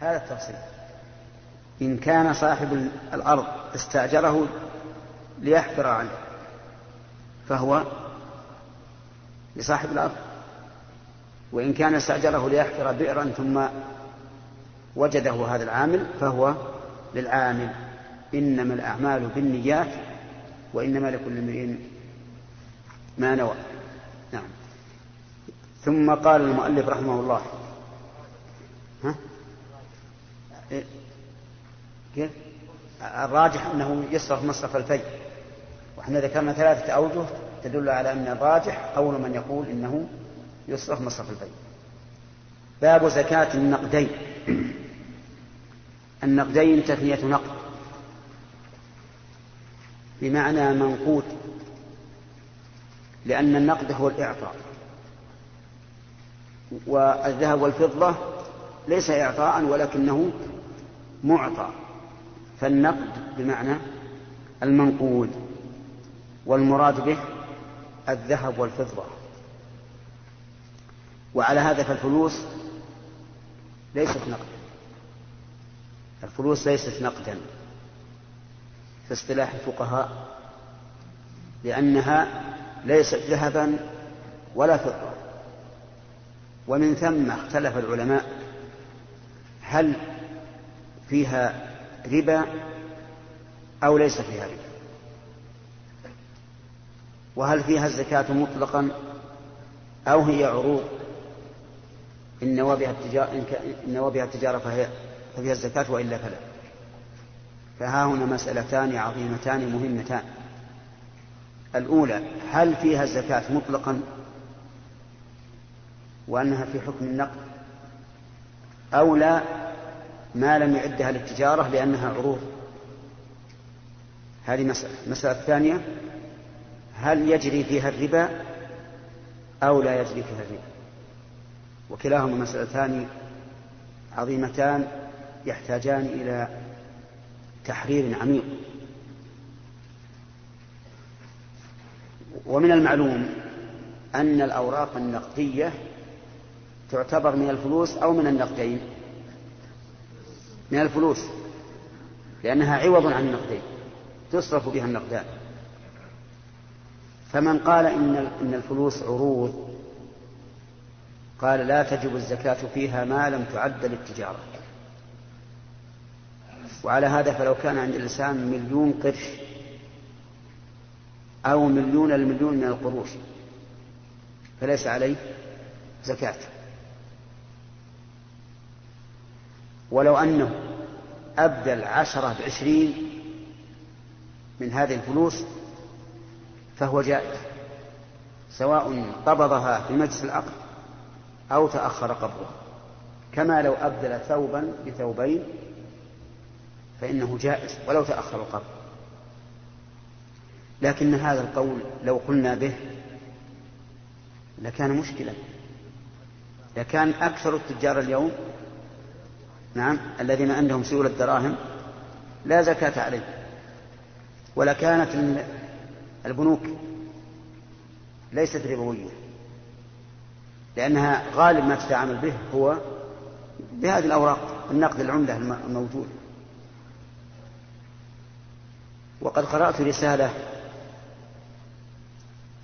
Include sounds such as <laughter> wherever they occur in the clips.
هذا التفصيل. إن كان صاحب الأرض استأجره ليحفر عنه فهو لصاحب الأرض. وإن كان استأجره ليحفر بئرا ثم وجده هذا العامل فهو للعامل. إنما الأعمال بالنيات وإنما لكل امرئ ما نوى. نعم. ثم قال المؤلف رحمه الله ها؟ كيف؟ الراجح أنه يصرف مصرف الفي وإحنا ذكرنا ثلاثة أوجه تدل على أن الراجح قول من يقول إنه يصرف مصرف الفي باب زكاة النقدين. النقدين تثنية نقد. بمعنى منقود لأن النقد هو الإعطاء. والذهب والفضة ليس إعطاء ولكنه معطى. فالنقد بمعنى المنقود والمراد به الذهب والفضة. وعلى هذا فالفلوس ليست نقدا. الفلوس ليست نقدا في اصطلاح الفقهاء لأنها ليست ذهبا ولا فضة. ومن ثم اختلف العلماء هل فيها ربا أو ليس فيها ربا. وهل فيها الزكاة مطلقا أو هي عروض؟ إن نوى التجارة إن نوى التجارة فهي ففيها الزكاة وإلا فلا. فها هنا مسألتان عظيمتان مهمتان. الأولى هل فيها الزكاة مطلقا؟ وأنها في حكم النقد أو لا؟ ما لم يعدها للتجارة لأنها عروض. هذه مسألة. المسألة الثانية هل يجري فيها الربا أو لا يجري فيها الربا؟ وكلاهما مسألتان عظيمتان يحتاجان إلى تحرير عميق. ومن المعلوم أن الأوراق النقدية تعتبر من الفلوس أو من النقدين. من الفلوس لأنها عوض عن النقدين تصرف بها النقدان. فمن قال إن إن الفلوس عروض قال لا تجب الزكاة فيها ما لم تعد للتجارة. وعلى هذا فلو كان عند الإنسان مليون قرش أو مليون المليون من القروش فليس عليه زكاة. ولو أنه أبدل عشرة بعشرين من هذه الفلوس فهو جائز سواء قبضها في مجلس العقد أو تأخر قبضها كما لو أبدل ثوبا بثوبين فإنه جائز ولو تأخر القبض. لكن هذا القول لو قلنا به لكان مشكلة لكان أكثر التجار اليوم نعم الذين عندهم سيولة دراهم لا زكاة عليه ولكانت البنوك ليست ربوية لأنها غالب ما تتعامل به هو بهذه الأوراق النقد العملة الموجود وقد قرأت رسالة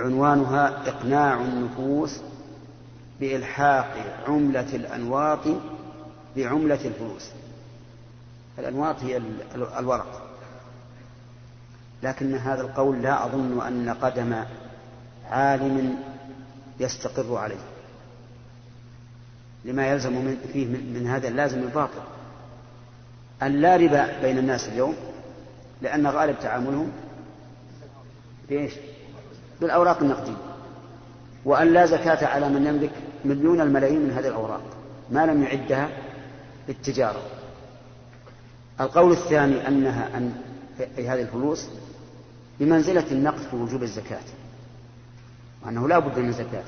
عنوانها إقناع النفوس بإلحاق عملة الأنواط بعملة الفلوس. الأنواط هي الورق. لكن هذا القول لا أظن أن قدم عالم يستقر عليه. لما يلزم من فيه من هذا اللازم الباطل. أن لا ربا بين الناس اليوم لأن غالب تعاملهم بإيش؟ بالأوراق النقدية. وأن لا زكاة على من يملك مليون الملايين من هذه الأوراق. ما لم يعدها للتجارة القول الثاني أنها أن أي هذه الفلوس بمنزلة النقد في وجوب الزكاة وأنه لا بد من زكاة.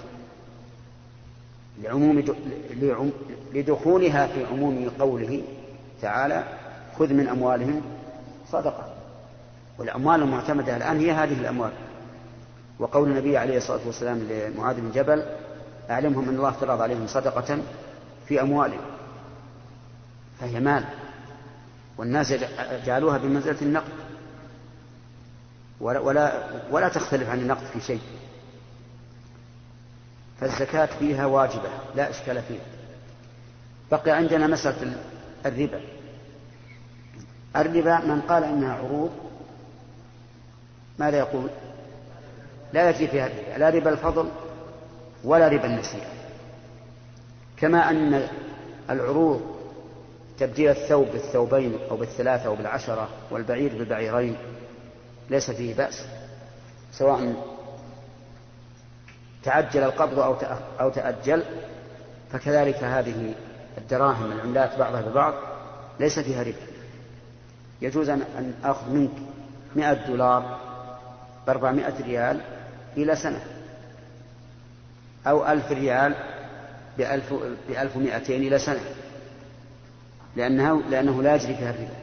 لعموم لدخولها في عموم قوله تعالى خذ من أموالهم صدقة. والأموال المعتمدة الآن هي هذه الأموال. وقول النبي عليه الصلاة والسلام لمعاذ بن جبل أعلمهم أن الله افترض عليهم صدقة في أموالهم. فهي مال. والناس جعلوها بمنزلة النقد. ولا, ولا, ولا تختلف عن النقد في شيء. فالزكاة فيها واجبة لا إشكال فيها. بقي عندنا مسألة الربا. الربا من قال إنها عروض ماذا يقول؟ لا يجري فيها الربا. لا ربا الفضل ولا ربا النسيئة. كما أن العروض تبديل الثوب بالثوبين أو بالثلاثة أو بالعشرة والبعير بالبعيرين ليس فيه بأس سواء تعجل القبض أو أو تأجل فكذلك هذه الدراهم العملات بعضها ببعض ليس فيها ربا يجوز أن آخذ منك مئة دولار بأربعمائة ريال إلى سنة أو ألف ريال بألف, بألف ومائتين إلى سنة. لأنه, لأنه لا يجري فيها الربا.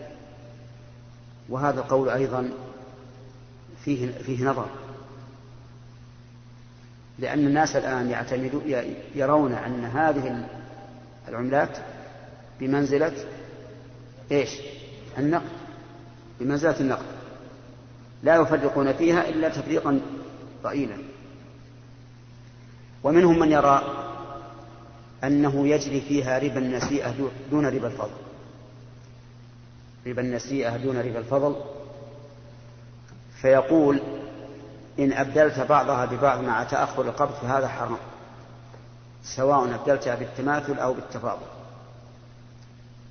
وهذا القول أيضا فيه, فيه نظر. لأن الناس الآن يعتمدون يرون أن هذه العملات بمنزلة إيش؟ النقد. بمنزلة النقد. لا يفرقون فيها إلا تفريقا ضئيلا. ومنهم من يرى أنه يجري فيها ربا النسيئة دون ربا الفضل. ربا النسيئة دون ربا الفضل فيقول إن أبدلت بعضها ببعض مع تأخر القبض فهذا حرام سواء أبدلتها بالتماثل أو بالتفاضل.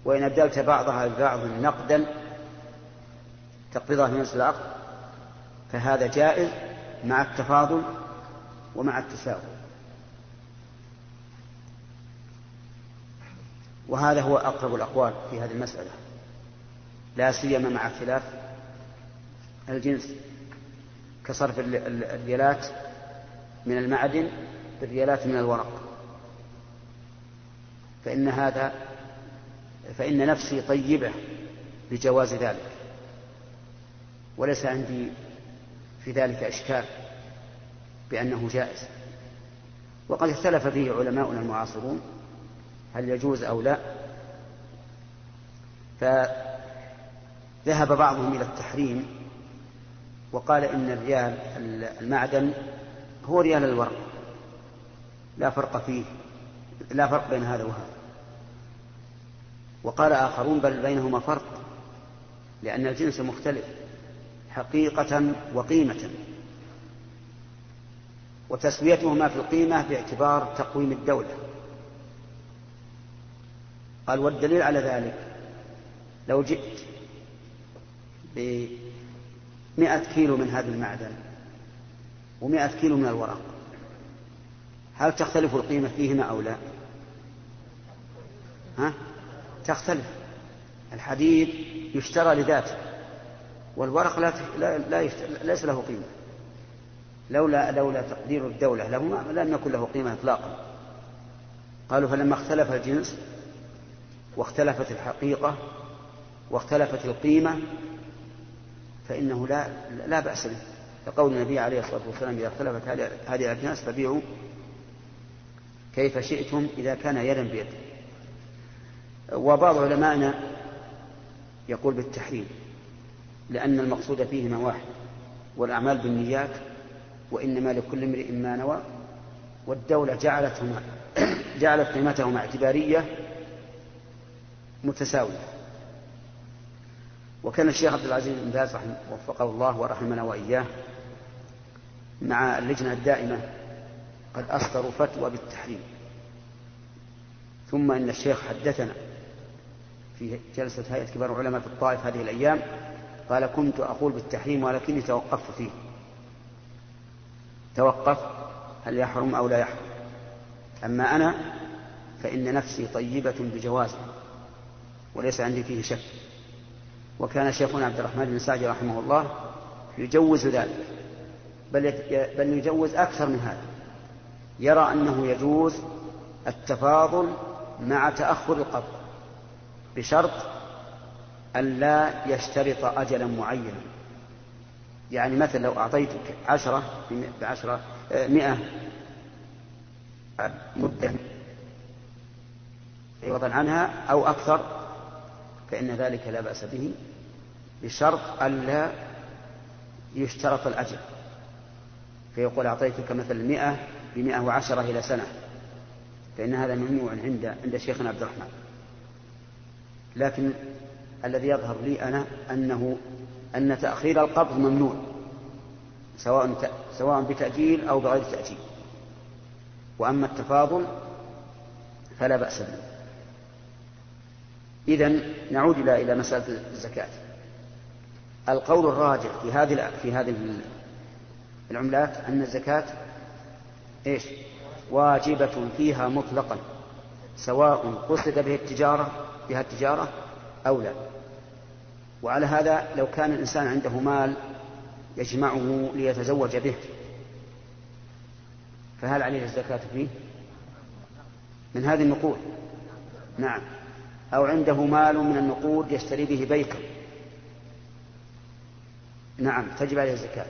وإن أبدلت بعضها ببعض نقدا تقبضها في نفس العقد فهذا جائز مع التفاضل ومع التساوي. وهذا هو أقرب الأقوال في هذه المسألة. لا سيما مع اختلاف الجنس كصرف الريالات من المعدن بالريالات من الورق. فإن هذا فإن نفسي طيبة بجواز ذلك. وليس عندي في ذلك إشكال بأنه جائز. وقد اختلف فيه علماؤنا المعاصرون هل يجوز أو لا. فذهب بعضهم إلى التحريم وقال إن الريال المعدن هو ريال الورق. لا فرق فيه لا فرق بين هذا وهذا. وقال آخرون بل بينهما فرق لأن الجنس مختلف حقيقة وقيمة. وتسويتهما في القيمة باعتبار تقويم الدولة. قال والدليل على ذلك لو جئت بمئة كيلو من هذا المعدن ومئة كيلو من الورق. هل تختلف القيمة فيهما أو لا؟ ها؟ تختلف. الحديد يشترى لذاته والورق لا, لا, لا ليس له قيمة. لولا لولا تقدير الدولة له لم يكن له قيمة إطلاقا. قالوا فلما اختلف الجنس واختلفت الحقيقة واختلفت القيمة فإنه لا لا بأس به. كقول النبي عليه الصلاة والسلام إذا اختلفت هذه الأجناس فبيعوا كيف شئتم إذا كان يدا بيد. وبعض علمائنا يقول بالتحريم لأن المقصود فيهما واحد والأعمال بالنيات وإنما لكل امرئ ما نوى والدولة جعلتهما جعلت قيمتهما اعتبارية متساوية. وكان الشيخ عبد العزيز بن باز وفقه الله ورحمنا وإياه مع اللجنة الدائمة قد أصدروا فتوى بالتحريم. ثم إن الشيخ حدثنا في جلسة هيئة كبار العلماء في الطائف هذه الأيام قال كنت أقول بالتحريم ولكني توقفت فيه. توقف هل يحرم أو لا يحرم. أما أنا فإن نفسي طيبة بجوازه وليس عندي فيه شك. وكان شيخنا عبد الرحمن بن سعدي رحمه الله يجوز ذلك بل بل يجوز أكثر من هذا. يرى أنه يجوز التفاضل مع تأخر القبض بشرط أن لا يشترط أجلا معينا يعني مثلا لو أعطيتك عشرة بعشرة مئة مدة عوضا عنها أو أكثر فإن ذلك لا بأس به بشرط ألا يشترط الأجر. فيقول أعطيتك مثل المئة بمئة وعشرة إلى سنة فإن هذا ممنوع عند عند شيخنا عبد الرحمن. لكن الذي يظهر لي أنا أنه أن تأخير القبض ممنوع سواء سواء بتأجيل أو بغير تأجيل. وأما التفاضل فلا بأس به. إذا نعود إلى إلى مسألة الزكاة. القول الراجح في هذه في هذه العملات أن الزكاة إيش؟ واجبة فيها مطلقا سواء قصد به التجارة بها التجارة أو لا. وعلى هذا لو كان الإنسان عنده مال يجمعه ليتزوج به فهل عليه الزكاة فيه؟ من هذه النقود نعم. أو عنده مال من النقود يشتري به بيتا. نعم تجب عليه الزكاة.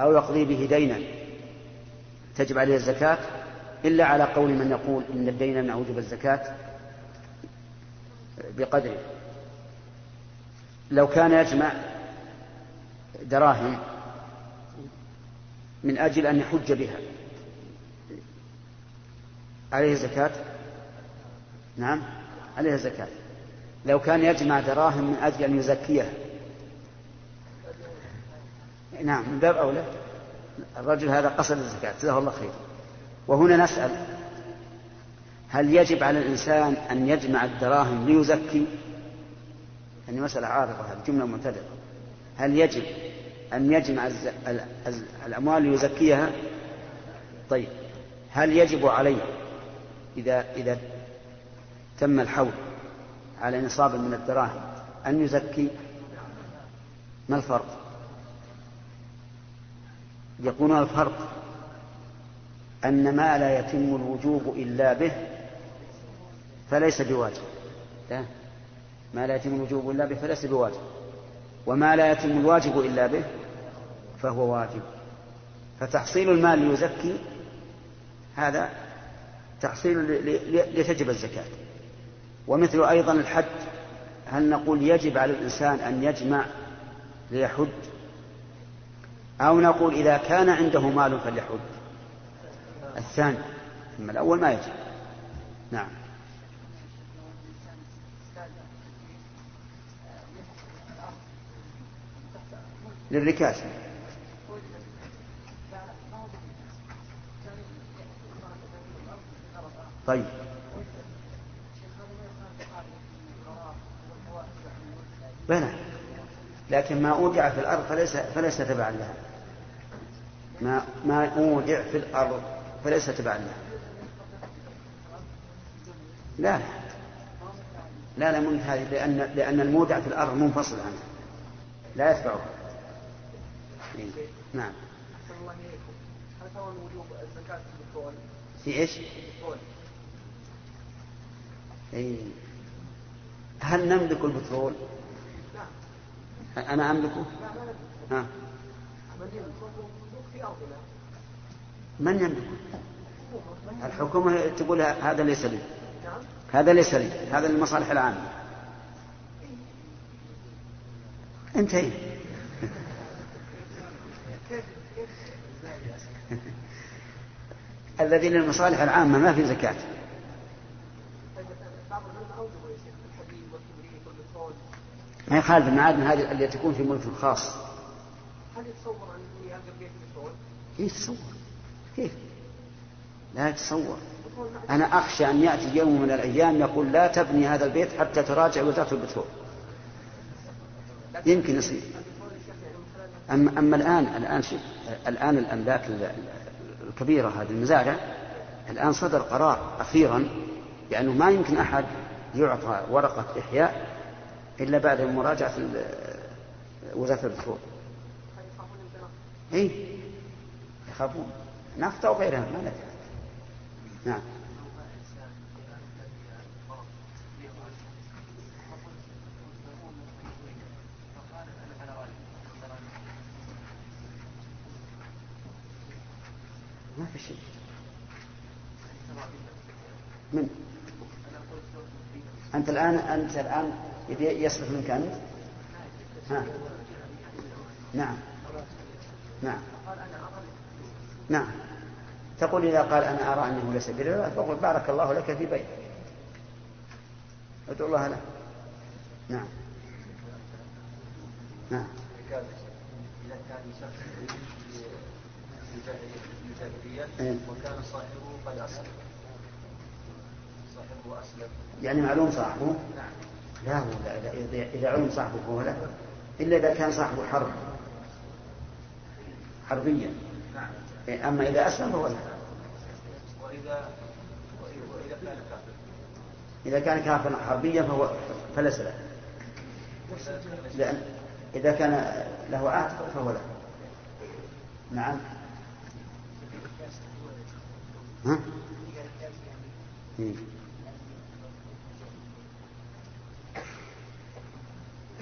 أو يقضي به دينا. تجب عليه الزكاة إلا على قول من يقول إن الدين من أوجب الزكاة بقدره. لو كان يجمع دراهم من أجل أن يحج بها عليه زكاة نعم. عليه زكاة. لو كان يجمع دراهم من أجل أن يزكيها نعم من باب أولى. الرجل هذا قصد الزكاة جزاه الله خير. وهنا نسأل هل يجب على الإنسان أن يجمع الدراهم ليزكي؟ يعني مسألة عارضة هذه جملة معترضة هل يجب أن يجمع الأموال ليزكيها؟ طيب هل يجب عليه إذا إذا تم الحول على نصاب من الدراهم. أن يزكي. ما الفرق؟ يكون الفرق أن ما لا يتم الوجوب إلا به فليس بواجب. لا ما لا يتم الوجوب إلا به فليس بواجب. وما لا يتم الواجب إلا به فهو واجب. فتحصيل المال ليزكي هذا تحصيل لتجب الزكاة. ومثل أيضا الحج هل نقول يجب على الإنسان أن يجمع ليحج أو نقول إذا كان عنده مال فليحج الثاني أما الأول ما يجب. نعم. للركاز. طيب. بلى. لكن ما أودع في الأرض فليس فليس تبعا لها. ما ما أودع في الأرض فليس تبعا لها. لا. لا لا من هذه لأن لأن المودع في الأرض منفصل عنها. لا نعم ثمن وجوب الزكاة في إيش؟ اي هل نملك البترول؟ أنا أملكه؟ ها. من يملكه؟ الحكومة تقول هذا ليس لي. هذا ليس لي. هذا للمصالح العامة. انتهي. <laughs> الذي للمصالح العامة ما في زكاة. ما يخالف المعادن هذه التي تكون في ملك خاص هل يتصور أن يأجر بيت بترول؟ كيف يتصور؟ كيف؟ لا يتصور أنا أخشى أن يأتي يوم من الأيام يقول لا تبني هذا البيت حتى تراجع وزارة البترول يمكن يصير أما, أما الآن الآن شوف الآن الأملاك الكبيرة هذه المزارع الآن صدر قرار أخيرا بأنه ما يمكن أحد يعطى ورقة إحياء إلا بعد مراجعة وزارة البترول إيه؟ يخافون. نفط أو غيرها ما ندري. نعم. ما في شيء. من؟ أنت الآن أنت الآن يصرف منك أنت ها. نعم. نعم. نعم. تقول إذا قال أنا أرى أنه ليس بربا فقل بارك الله لك في بيتك. ادعو الله له. نعم. نعم. وكان صاحبه قد أسلم صاحبه أسلم يعني معلوم صاحبه؟ نعم. لا هو إذا علم صاحبه فهو لا إلا إذا كان صاحبه حرب حربيا. إيه، أما إذا أسلم فهو لا. وإذا وإذا كان إذا كان كافرا حربيا فهو فليس له. لأن إذا كان له عهد فهو له. نعم. ها؟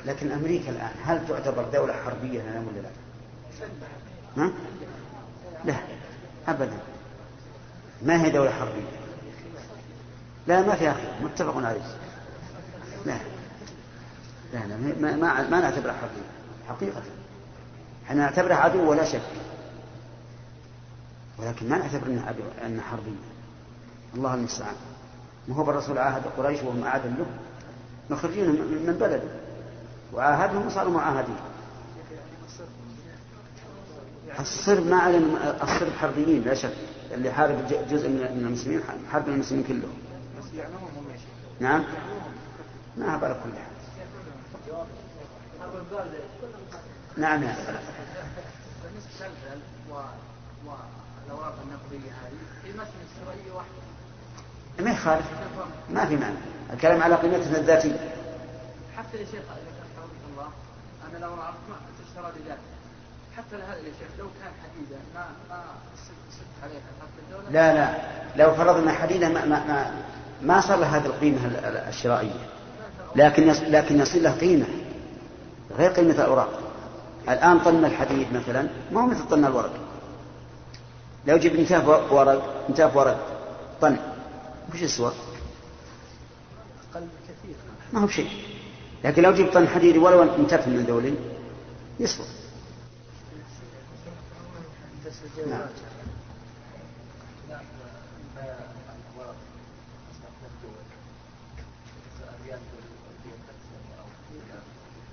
لكن أمريكا الآن هل تعتبر دولة حربية الآن ولا لا؟ ها؟ لا أبدا. ما هي دولة حربية؟ لا ما فيها خير متفق عليه لا. لا لا ما, ما, ما نعتبرها حربية حقيقة. إحنا نعتبرها عدو ولا شك. ولكن ما نعتبر إنها إنها حربية. الله المستعان. ما هو الرسول عاهد قريش وهم عاد له. مخرجين من بلده. وعاهدهم وصاروا معاهدين الصرب ما علم الصرب حربيين لا شك. اللي حارب جزء من المسلمين حارب المسلمين كلهم. نعم؟ ما على كل حال. نعم نعم والاوراق هذه واحدة ما يخالف. ما في معنى. الكلام على قيمتها الذاتية. حتى يا شيخ الله أنا الاوراق ما تشترى لذاتها حتى هذا يا شيخ لو كان حديدا ما ما عليها. الدولة لا لا لو فرضنا حديدا ما ما ما, ما صار له هذه القيمة الشرائية. لكن لكن يصير له قيمة غير قيمة الأوراق. الآن طن الحديد مثلا ما هو مثل طن الورق. لو جبت نتاف ورق نتاف ورق طن. وش يسوى؟ أقل كثير ما هو بشيء. لكن لو جبت طن حديد ولو نتاف من ذولي يسوى نعم.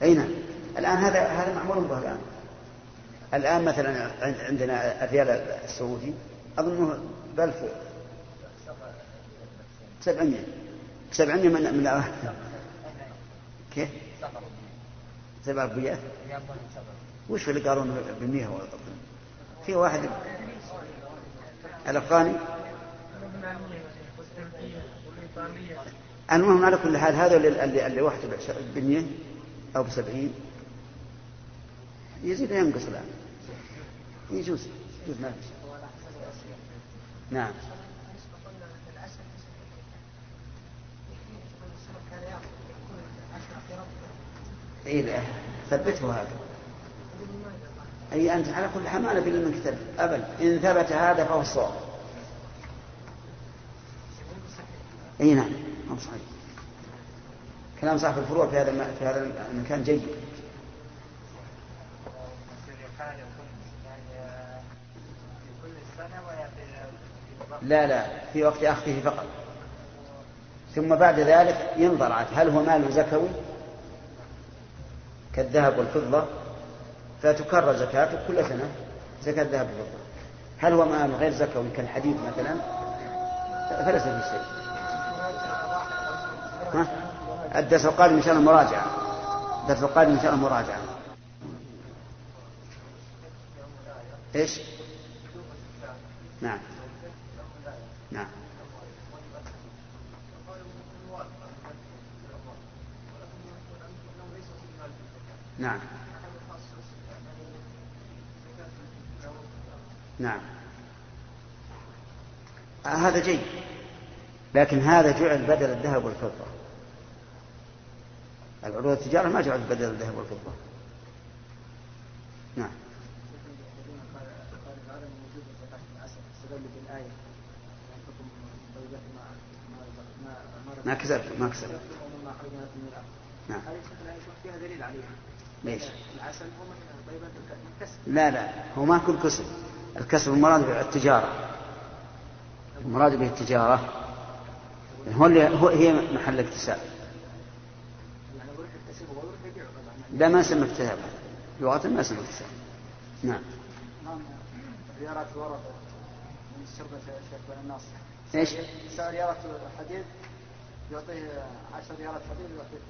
أي نعم. الآن هذا هذا معمول به الآن؟ الآن مثلا عندنا الريال السعودي أظنه ب 1000 700 700 من من كيف؟ سبع ربيات وش اللي قالوا ب 100 في واحد الأفغاني؟ المهم على كل حال هذا اللي اللي وحده ب 100 أو ب 70 يزيد ينقص الآن. يجوز. يجوز ما نعم. اي ثبته هذا. أي أنت على كل حال ما نبي من كتاب أبدا. إن ثبت هذا فهو الصواب. أي نعم. صحيح. كلام صاحب الفروع في هذا في هذا المكان جيد. لا لا. في وقت أخذه فقط. ثم بعد ذلك ينظر هل هو مال زكوي؟ كالذهب والفضة فتكرر زكاته كل سنة زكاة ذهب والفضة. هل هو مال غير زكوي كالحديد مثلا؟ فليس في شيء. ها؟ الدرس القادم إن شاء الله مراجعة. الدرس القادم إن شاء الله مراجعة. إيش؟ نعم. نعم. نعم. نعم. آه هذا جيد. لكن هذا جعل بدل الذهب والفضة. العروض التجارة ما جعلت بدل الذهب والفضة. نعم. ما كسبت ما كسبت. نعم. فيها دليل عليها؟ ليش؟ العسل هو الكسب لا لا هو ما كل كسب الكسب المراد به التجارة. المراد به التجارة. هو اللي هو هي محل اكتساب لا ما نسمى اكتساب. لغة ما نسمى اكتساب. نعم. ريالات ورق من الشربة شيخ الناس إيش؟ سعر ريالات حديد يعطيه 10 ريالات حديد ويعطيك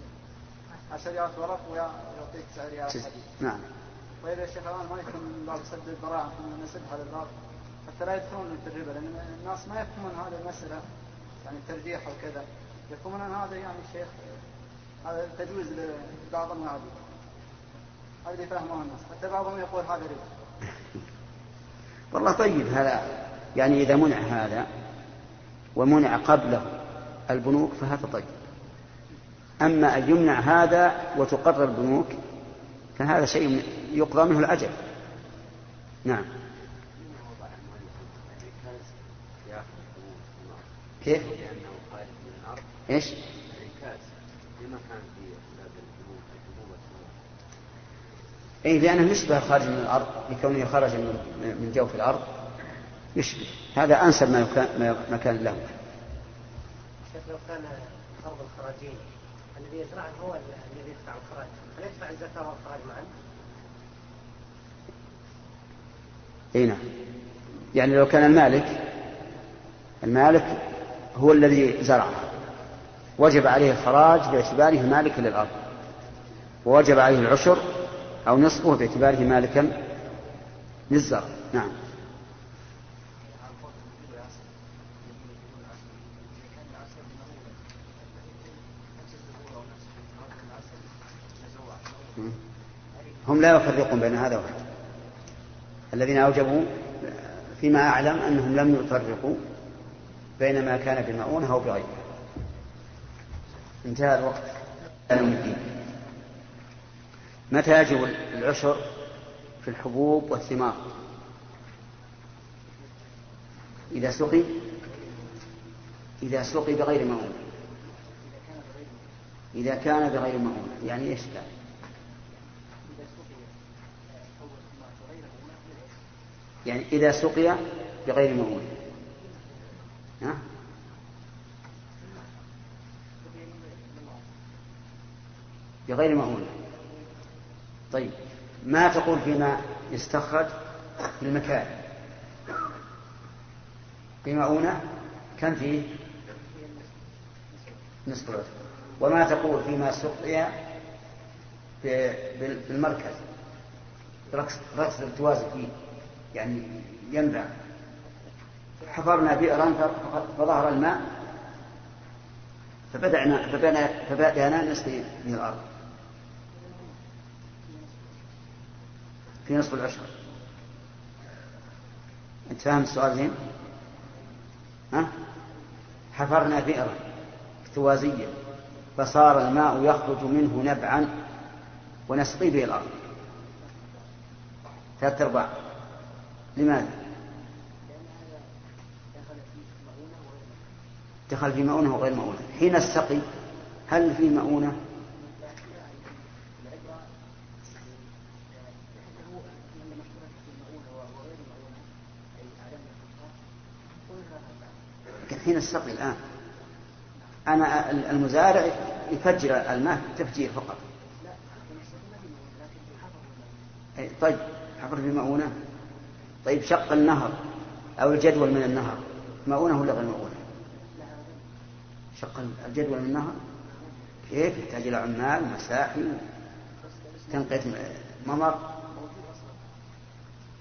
10 ريالات ورق ويعطيك 9 ريالات حديد. نعم. طيب يا شيخ الآن ما يكون من باب سد الذرائع نسد هذا الباب حتى لا يدخلون في الربا لأن الناس ما يفهمون هذه المسألة يعني الترجيح وكذا يفهمون أن هذا يعني شيخ هذا تجويز لبعض المعابد هذا اللي فهمه الناس. حتى بعضهم يقول هذا ربا <laughs> والله طيب هذا. يعني إذا منع هذا ومنع قبله البنوك فهذا طيب. أما أن يمنع هذا وتقرر البنوك فهذا شيء يقضى منه الأجل نعم كيف؟ إيش؟ اي لأنه يشبه خارج من الأرض لكونه خرج من جوف الأرض يشبه هذا أنسب ما كان له. لو كان أرض الخراجين الذي يزرعه هو الذي يدفع الخراج. هل يدفع الزكاة والخراج معا؟ إي نعم. يعني لو كان المالك المالك هو الذي زرعها وجب عليه الخراج باعتباره مالكا للأرض. ووجب عليه العشر أو نصفه باعتباره مالكا للزرع. نعم. هم لا يفرقون بين هذا وهذا. الذين أوجبوا فيما أعلم أنهم لم يفرقوا بين ما كان بمؤونة أو بغيره. انتهى الوقت. متى يجب العشر في الحبوب والثمار؟ إذا سقي؟ إذا سقي بغير مؤونة إذا كان بغير مؤونة يعني إيش كان؟ يعني إذا سقي بغير مؤونة؟ بغير مؤونة طيب ما تقول فيما يستخرج في المكان؟ بمؤونة كم فيه؟ نصف وما تقول فيما سقي بالمركز؟ رقص التوازي فيه. يعني ينبع. حفرنا بئرا فظهر الماء فبدأنا فبدأنا, فبدأنا نسقي من الأرض. في نصف العشر. أنت فاهم السؤال زين؟ ها؟ حفرنا بئرا احتوازيا فصار الماء يخرج منه نبعا ونسقي به الأرض. ثلاثة أرباع. لماذا؟ دخل في مؤونة وغير مؤونة. حين السقي هل في مؤونة؟ حين السقي الآن. أنا المزارع يفجر الماء تفجير فقط. طيب حفر في مؤونة؟ طيب شق النهر أو الجدول من النهر مؤونة ولا غير مؤونة؟ شق الجدول من النهر؟ كيف؟ يحتاج إلى عمال مساحي تنقية ممر.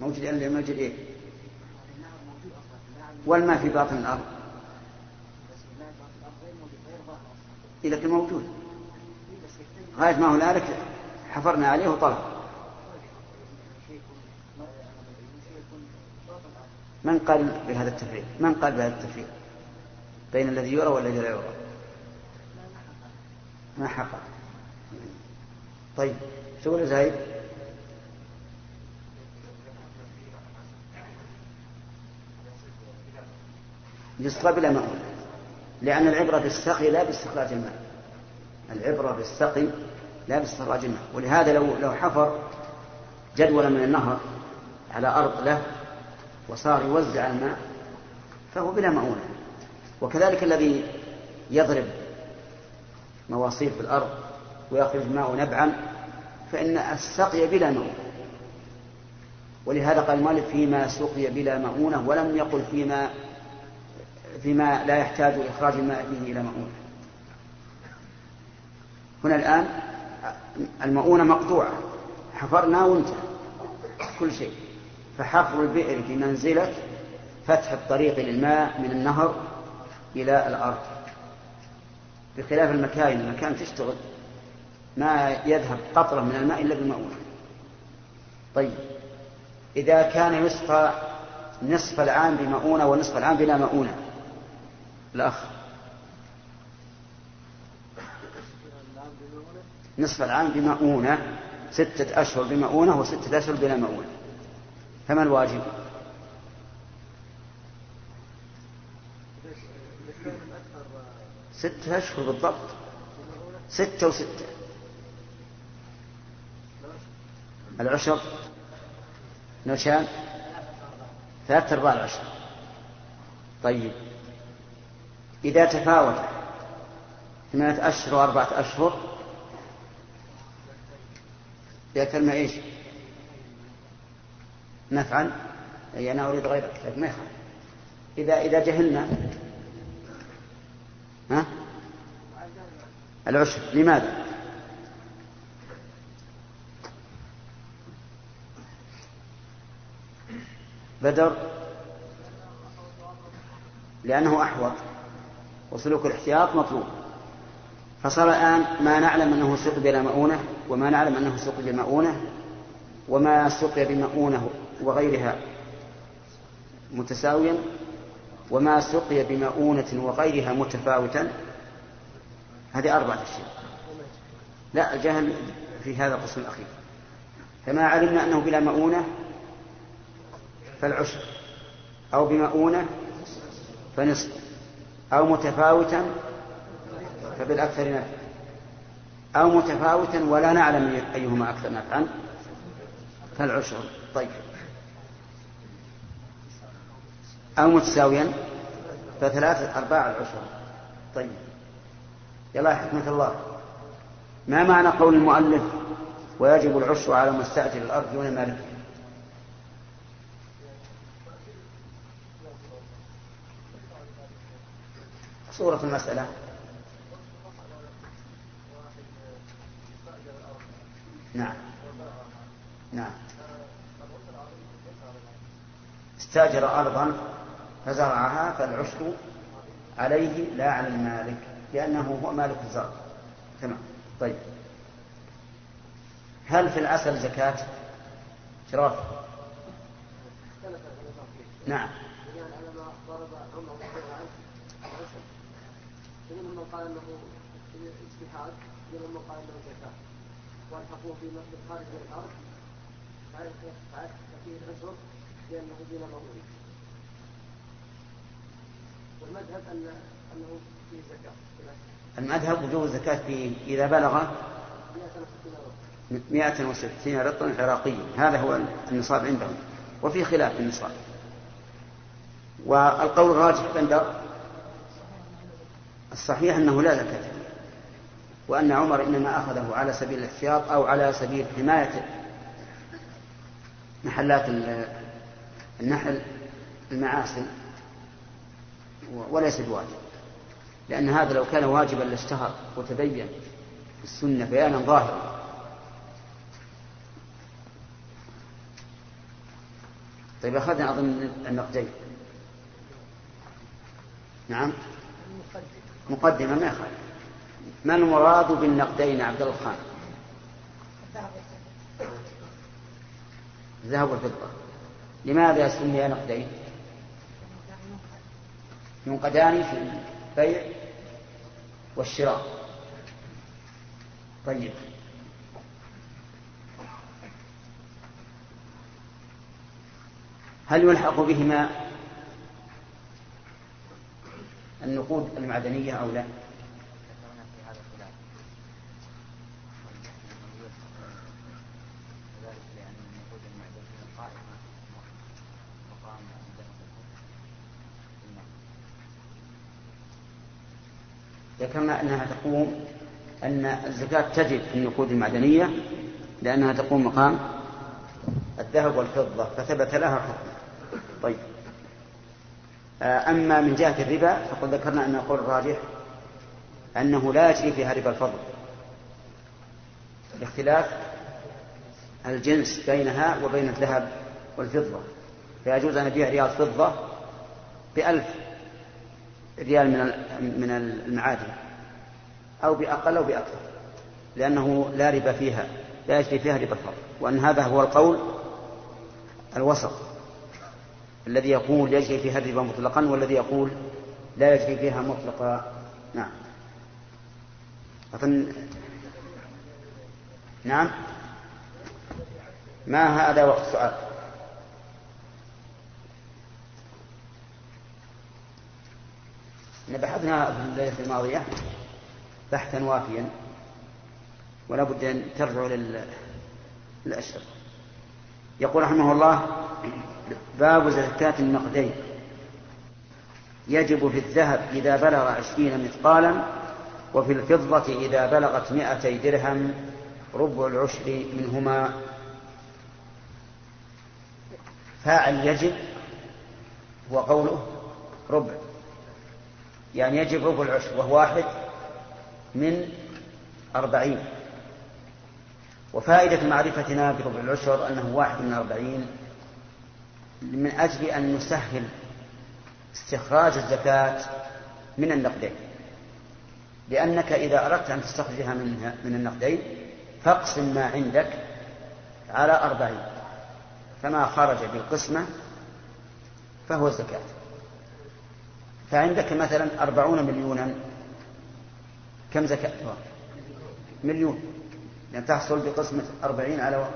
موجود إلا موجود إيه؟ والماء في باطن الأرض. إيه لكن موجود. غاية ما هنالك حفرنا عليه وطلع. من قال بهذا التفريق من قال بهذا التفريق بين الذي يرى والذي لا يرى. ما حقق. طيب شو زايد؟ يسقى بلا مؤونة لأن العبرة بالسقي لا باستخراج الماء. العبرة بالسقي لا باستخراج الماء. ولهذا لو لو حفر جدولا من النهر على أرض له وصار يوزع الماء فهو بلا مؤونة. وكذلك الذي يضرب مواصير في الأرض ويخرج الماء نبعا فإن السقي بلا مؤونة. ولهذا قال مالك فيما سقي بلا مؤونة ولم يقل فيما فيما لا يحتاج إخراج الماء به إلى مؤونة. هنا الآن المؤونة مقطوعة حفرنا وانتهى كل شيء. فحفر البئر في منزلة فتح الطريق للماء من النهر إلى الأرض. بخلاف المكاين المكان تشتغل ما يذهب قطرة من الماء إلا بالمؤونة طيب إذا كان يسقى نصف العام بمؤونة ونصف العام بلا مؤونة. الأخ. نصف العام بمؤونة ستة أشهر بمؤونة وستة أشهر بلا مؤونة. فما الواجب؟ ستة أشهر بالضبط. ستة وستة. العشر؟ نوشان ثلاثة أرباع العشر. طيب. إذا تفاوت ثمانية أشهر وأربعة أشهر يتم إيش؟ نفعا أي أنا أريد غيرك لكن ما يخالف. إذا إذا جهلنا ها؟ العشر لماذا؟ بدر لأنه أحوط وسلوك الاحتياط مطلوب. فصار الآن ما نعلم أنه سقي بلا مؤونة وما نعلم أنه سقي بمؤونة وما سقي بمؤونة وغيرها متساويا وما سقي بمؤونة وغيرها متفاوتا هذه أربعة أشياء. لا الجهل في هذا القسم الأخير. فما علمنا أنه بلا مؤونة فالعشر أو بمؤونة فنصف أو متفاوتا فبالأكثر نفع أو متفاوتا ولا نعلم أيهما أكثر نفعا فالعشر. طيب. أو متساويا فثلاثة أرباع العشر. طيب. يلا حكمة الله. ما معنى قول المؤلف ويجب العشر على مستأجر الأرض دون مالك صورة المسألة. نعم. نعم. استأجر أرضا فزرعها فالعشر عليه لا على المالك لأنه هو مالك الزرع. تمام. طيب. هل في العسل زكاة؟ شراف. نعم. قال انه اجتهاد منهم من قال انه زكاه والحقوه في خارج من الأرض العشر لأنه والمذهب ان أنه فيه زكاة. المذهب وجوب الزكاة فيه إذا بلغ 160 رطلا عراقيا. هذا هو النصاب عندهم. وفي خلاف النصاب. والقول الراجح عند الصحيح أنه لا زكاة فيه. وأن عمر إنما أخذه على سبيل الاحتياط أو على سبيل حماية محلات النحل المعاسل وليس بواجب لأن هذا لو كان واجبا لاشتهر وتبين السنة بيانا ظاهرا. طيب أخذنا أظن النقدين. نعم. مقدمة ما يخالف. ما المراد بالنقدين عبد الله خان الذهب والفضة. لماذا سمي نقدين؟ ينقدان في البيع والشراء. طيب. هل يلحق بهما النقود المعدنية أو لا؟ تقوم أن الزكاة تجب في النقود المعدنية لأنها تقوم مقام الذهب والفضة فثبت لها حكم طيب. أما من جهة الربا فقد ذكرنا أن القول الراجح أنه لا يجري فيها ربا الفضل. لاختلاف الجنس بينها وبين الذهب والفضة. فيجوز أن أبيع ريال فضة بألف ريال من من المعادن. أو بأقل أو بأكثر لأنه لا ربا فيها لا يجري فيها ربا الفضل وأن هذا هو القول الوسط الذي يقول يجري فيها الربا مطلقا والذي يقول لا يجري فيها مطلقا. نعم. أظن نعم. ما هذا وقت السؤال؟ بحثنا في الليلة الماضية بحثا وافيا ولا بد أن ترجعوا للأشرف يقول رحمه الله باب زكاة النقدين. يجب في الذهب إذا بلغ عشرين مثقالا وفي الفضة إذا بلغت مائتي درهم ربع العشر منهما. فاعل يجب وقوله ربع يعني يجب ربع العشر وهو واحد. من أربعين. وفائدة معرفتنا بربع العشر أنه واحد من أربعين من أجل أن نسهل استخراج الزكاة من النقدين. لأنك إذا أردت أن تستخرجها من من النقدين فاقسم ما عندك على أربعين. فما خرج بالقسمة فهو الزكاة فعندك مثلا أربعون مليونا كم زكاة؟ مليون. لأن تحصل بقسمة أربعين على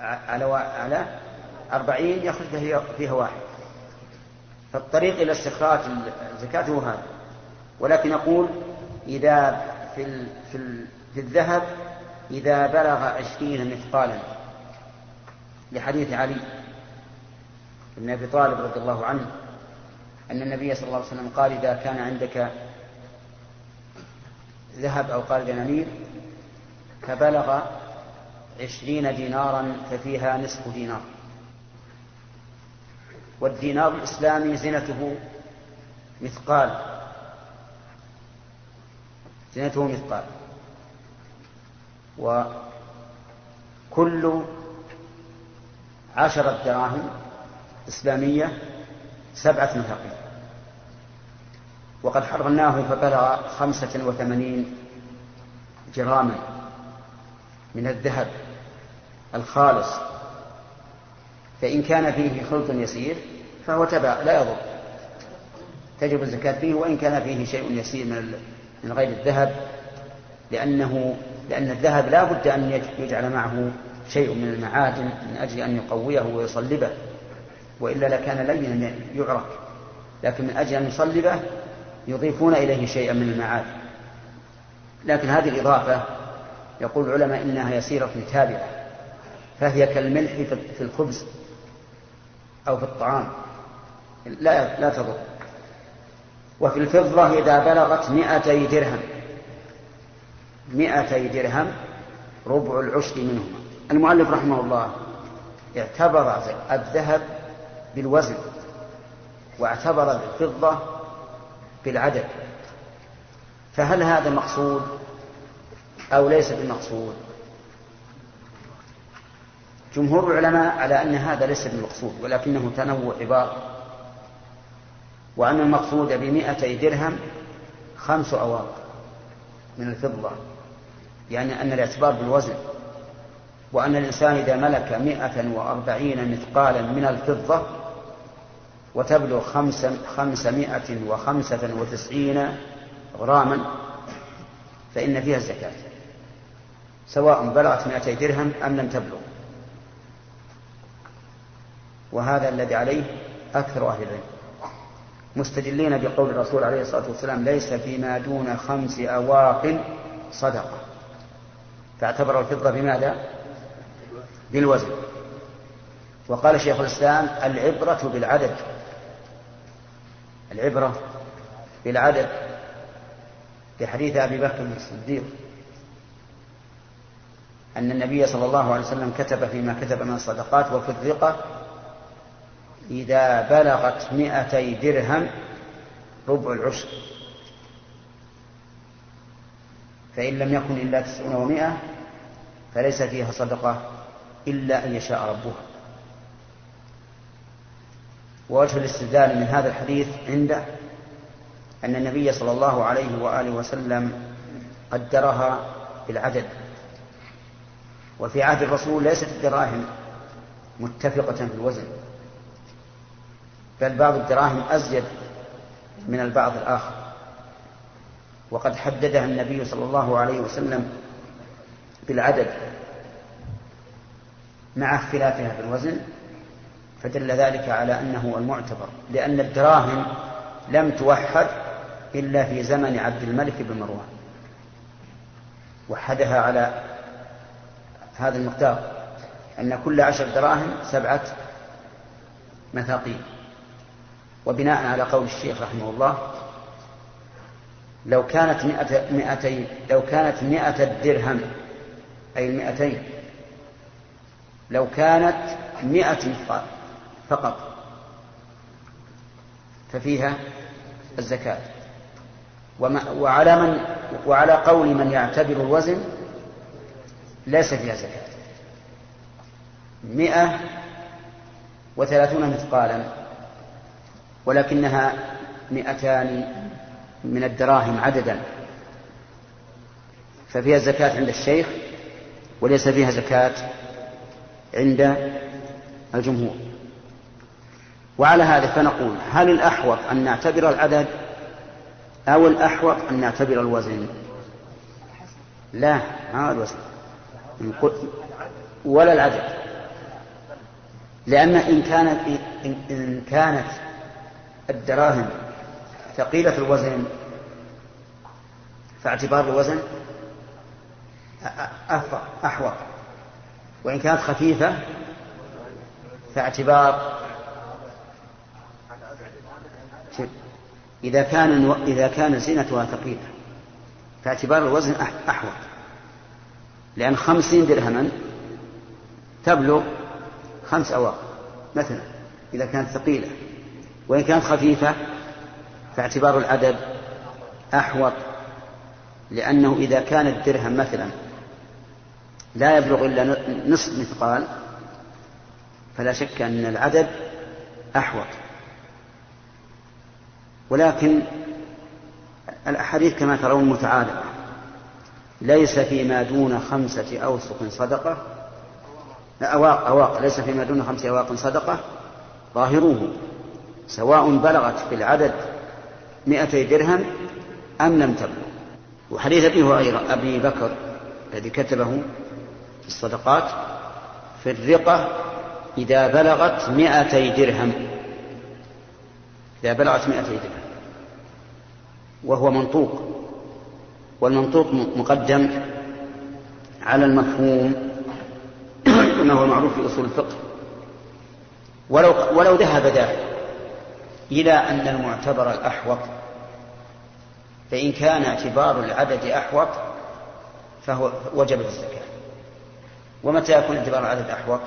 على على أربعين يخرج فيها واحد. فالطريق إلى استخراج الزكاة هو هذا. ولكن يقول إذا في ال في, ال في الذهب إذا بلغ عشرين مثقالا. لحديث علي بن أبي طالب رضي الله عنه أن النبي صلى الله عليه وسلم قال إذا كان عندك ذهب أو قال دنانير فبلغ عشرين دينارا ففيها نصف دينار. والدينار الإسلامي زنته مثقال زنته مثقال. وكل عشرة دراهم إسلامية سبعة مثاقيل وقد حررناه فبلغ خمسة وثمانين جراما من الذهب الخالص. فإن كان فيه خلط يسير فهو تبع لا يضر. تجب الزكاة فيه وإن كان فيه شيء يسير من من غير الذهب لأنه لأن الذهب لا بد أن يجعل معه شيء من المعادن من أجل أن يقويه ويصلبه وإلا لكان لينا يعرف لكن من أجل أن يصلبه يضيفون إليه شيئا من المعادن لكن هذه الإضافة يقول العلماء إنها يسيرة تابعة فهي كالملح في الخبز أو في الطعام. لا لا تضر. وفي الفضة إذا بلغت مئتي درهم مئتي درهم ربع العشر منهما. المؤلف رحمه الله اعتبر الذهب بالوزن واعتبر الفضة بالعدد. فهل هذا مقصود أو ليس بمقصود؟ جمهور العلماء على أن هذا ليس بالمقصود ولكنه تنوع عبارة. وأن المقصود بمئتي درهم خمس أواق من الفضة يعني أن الاعتبار بالوزن. وأن الإنسان إذا ملك مئة وأربعين مثقالا من الفضة وتبلغ خمس خمسمائة وخمسة وتسعين غراما فإن فيها الزكاة سواء بلغت مئتي درهم أم لم تبلغ. وهذا الذي عليه أكثر أهل العلم. مستدلين بقول الرسول عليه الصلاة والسلام ليس فيما دون خمس أواق صدقة. فاعتبر الفضة بماذا؟ بالوزن. وقال شيخ الإسلام العبرة بالعدد. العبرة بالعدد لحديث أبي بكر الصديق أن النبي صلى الله عليه وسلم كتب فيما كتب من الصدقات وفي الرقة إذا بلغت مئتي درهم ربع العشر. فإن لم يكن إلا تسعون ومائة فليس فيها صدقة إلا أن يشاء ربها. ووجه الاستدلال من هذا الحديث عنده أن النبي صلى الله عليه وآله وسلم قدرها بالعدد. وفي عهد الرسول ليست الدراهم متفقة في الوزن بل بعض الدراهم أزيد من البعض الآخر. وقد حددها النبي صلى الله عليه وسلم بالعدد مع اختلافها في الوزن. فدل ذلك على أنه المعتبر لأن الدراهم لم توحد إلا في زمن عبد الملك بن مروان. وحدها على هذا المقدار أن كل عشر دراهم سبعة مثاقيل. وبناء على قول الشيخ رحمه الله لو كانت مئة مئتين لو كانت مئة درهم أي المئتين لو كانت مئة مثقال فقط. ففيها الزكاة. وعلى من وعلى قول من يعتبر الوزن ليس فيها زكاة. مئة وثلاثون مثقالا ولكنها مئتان من الدراهم عددا. ففيها زكاة عند الشيخ وليس فيها زكاة عند الجمهور. وعلى هذا فنقول هل الأحوط أن نعتبر العدد أو الأحوط أن نعتبر الوزن؟ لا ما الوزن. ولا العدد. لأن إن كانت إن كانت الدراهم ثقيلة الوزن فاعتبار الوزن أحوط. وإن كانت خفيفة فاعتبار إذا كان إذا كان زينتها ثقيلة فاعتبار الوزن أحوط. لأن خمسين درهما تبلغ خمس أواق مثلا إذا كانت ثقيلة. وإن كانت خفيفة فاعتبار العدد أحوط. لأنه إذا كان الدرهم مثلا لا يبلغ إلا نصف مثقال فلا شك أن العدد أحوط. ولكن الأحاديث كما ترون متعارضة ليس فيما دون خمسة أوسق صدقة. أواق أواق. ليس فيما دون خمسة أواق صدقة. ظاهروه. سواء بلغت في العدد مئتي درهم أم لم تبلغ. وحديث أبي هريرة أبي بكر الذي كتبه في الصدقات في الرقة إذا بلغت مئتي درهم. إذا بلغت مئتي درهم وهو منطوق. والمنطوق مقدم على المفهوم <clears throat> كما هو معروف في أصول الفقه. ولو ولو ذهب ذلك إلى أن المعتبر الأحوط فإن كان اعتبار العدد أحوط فهو وجبت الزكاة. ومتى يكون اعتبار العدد أحوط؟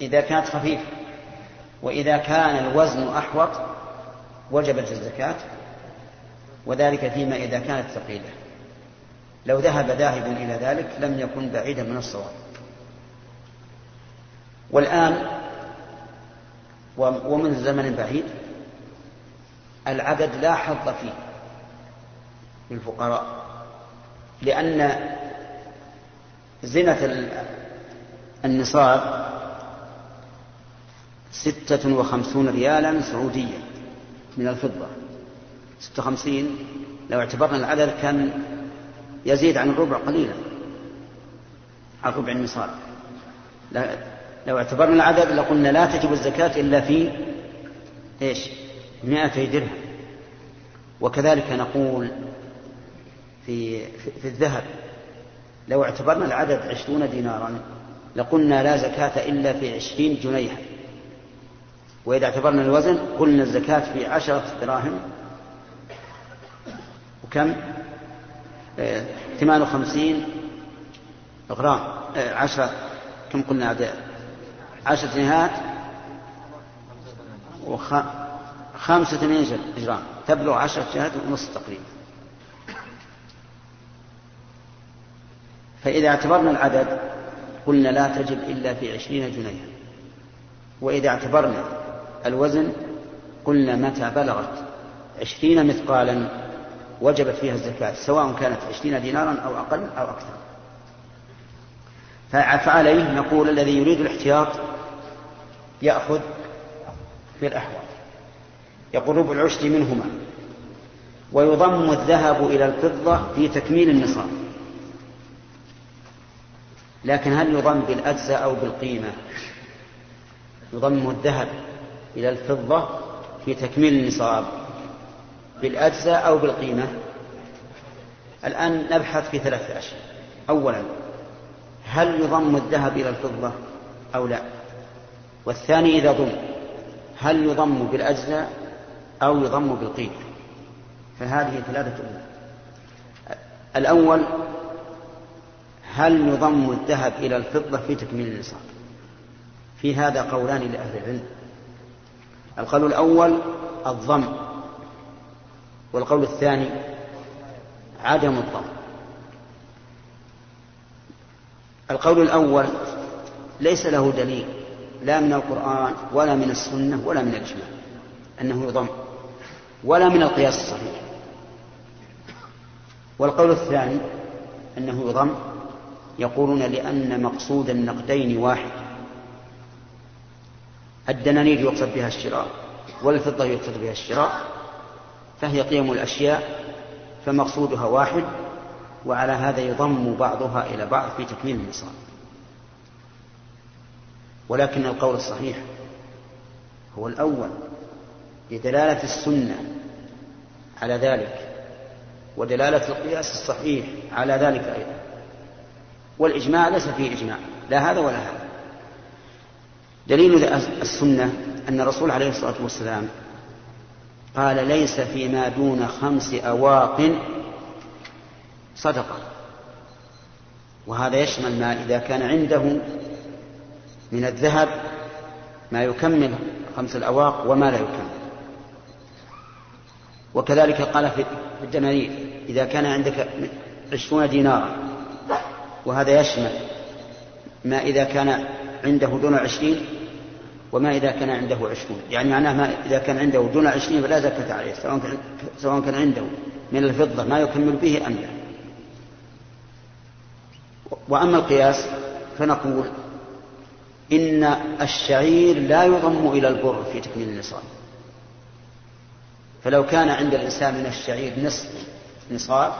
إذا كانت خفيفة. وإذا كان الوزن أحوط وجبت الزكاة وذلك فيما إذا كانت ثقيلة. لو ذهب ذاهب إلى ذلك لم يكن بعيدا من الصواب. والآن ومن زمن بعيد العدد لا حظ فيه للفقراء لأن زنة النصاب ستة وخمسون ريالا سعوديا من الفضة. ستة وخمسين لو اعتبرنا العدد كان يزيد عن الربع قليلا عن ربع النصاب. لو اعتبرنا العدد لقلنا لا تجب الزكاة إلا في إيش؟ مائتي درهم. وكذلك نقول في, في, في الذهب لو اعتبرنا العدد عشرون دينارا لقلنا لا زكاة إلا في عشرين جنيها وإذا اعتبرنا الوزن قلنا الزكاة في عشرة دراهم. وكم؟ ثمان وخمسين غرام. عشرة. كم قلنا عشرة جنيهات وخمسة وثمانين جرام. تبلغ عشرة جنيهات ونصف تقريبا. فإذا اعتبرنا العدد قلنا لا تجب إلا في عشرين جنيها. وإذا اعتبرنا الوزن قلنا متى بلغت عشرين مثقالا وجبت فيها الزكاة سواء كانت عشرين دينارا أو أقل أو أكثر. فعليه نقول الذي يريد الاحتياط يأخذ في الأحوال. يقول ربع العشر منهما. ويضم الذهب إلى الفضة في تكميل النصاب. لكن هل يضم بالأجزاء أو بالقيمة؟ يضم الذهب إلى الفضة في تكميل النصاب بالأجزاء أو بالقيمة. الآن نبحث في ثلاثة أشياء. أولا هل يضم الذهب إلى الفضة أو لا؟ والثاني إذا ضم هل يضم بالأجزاء أو يضم بالقيمة؟ فهذه ثلاثة أمور. الأول هل يضم الذهب إلى الفضة في تكميل النصاب؟ في هذا قولان لأهل العلم. القول الأول الضم والقول الثاني عدم الضم. القول الأول ليس له دليل لا من القرآن ولا من السنة ولا من الإجماع أنه يضم ولا من القياس الصحيح. والقول الثاني أنه يضم يقولون لأن مقصود النقدين واحد. الدنانير يقصد بها الشراء والفضة يقصد بها الشراء فهي قيم الأشياء فمقصودها واحد وعلى هذا يضم بعضها إلى بعض في تكميل النصاب ولكن القول الصحيح هو الأول لدلالة السنة على ذلك ودلالة القياس الصحيح على ذلك أيضا. والإجماع ليس فيه إجماع لا هذا ولا هذا. دليل السنة أن الرسول عليه الصلاة والسلام قال ليس فيما دون خمس أواق صدقة. وهذا يشمل ما إذا كان عنده من الذهب ما يكمل خمس الأواق وما لا يكمل. وكذلك قال في الدنانير إذا كان عندك عشرون دينارا وهذا يشمل ما إذا كان عنده دون عشرين وما إذا كان عنده عشرون. يعني معناه ما إذا كان عنده دون عشرين فلا زكاة عليه سواء كان, سواء كان عنده من الفضة ما يكمل به أم لا. وأما القياس فنقول إن الشعير لا يضم إلى البر في تكميل النصاب. فلو كان عند الإنسان من الشعير نصف نصاب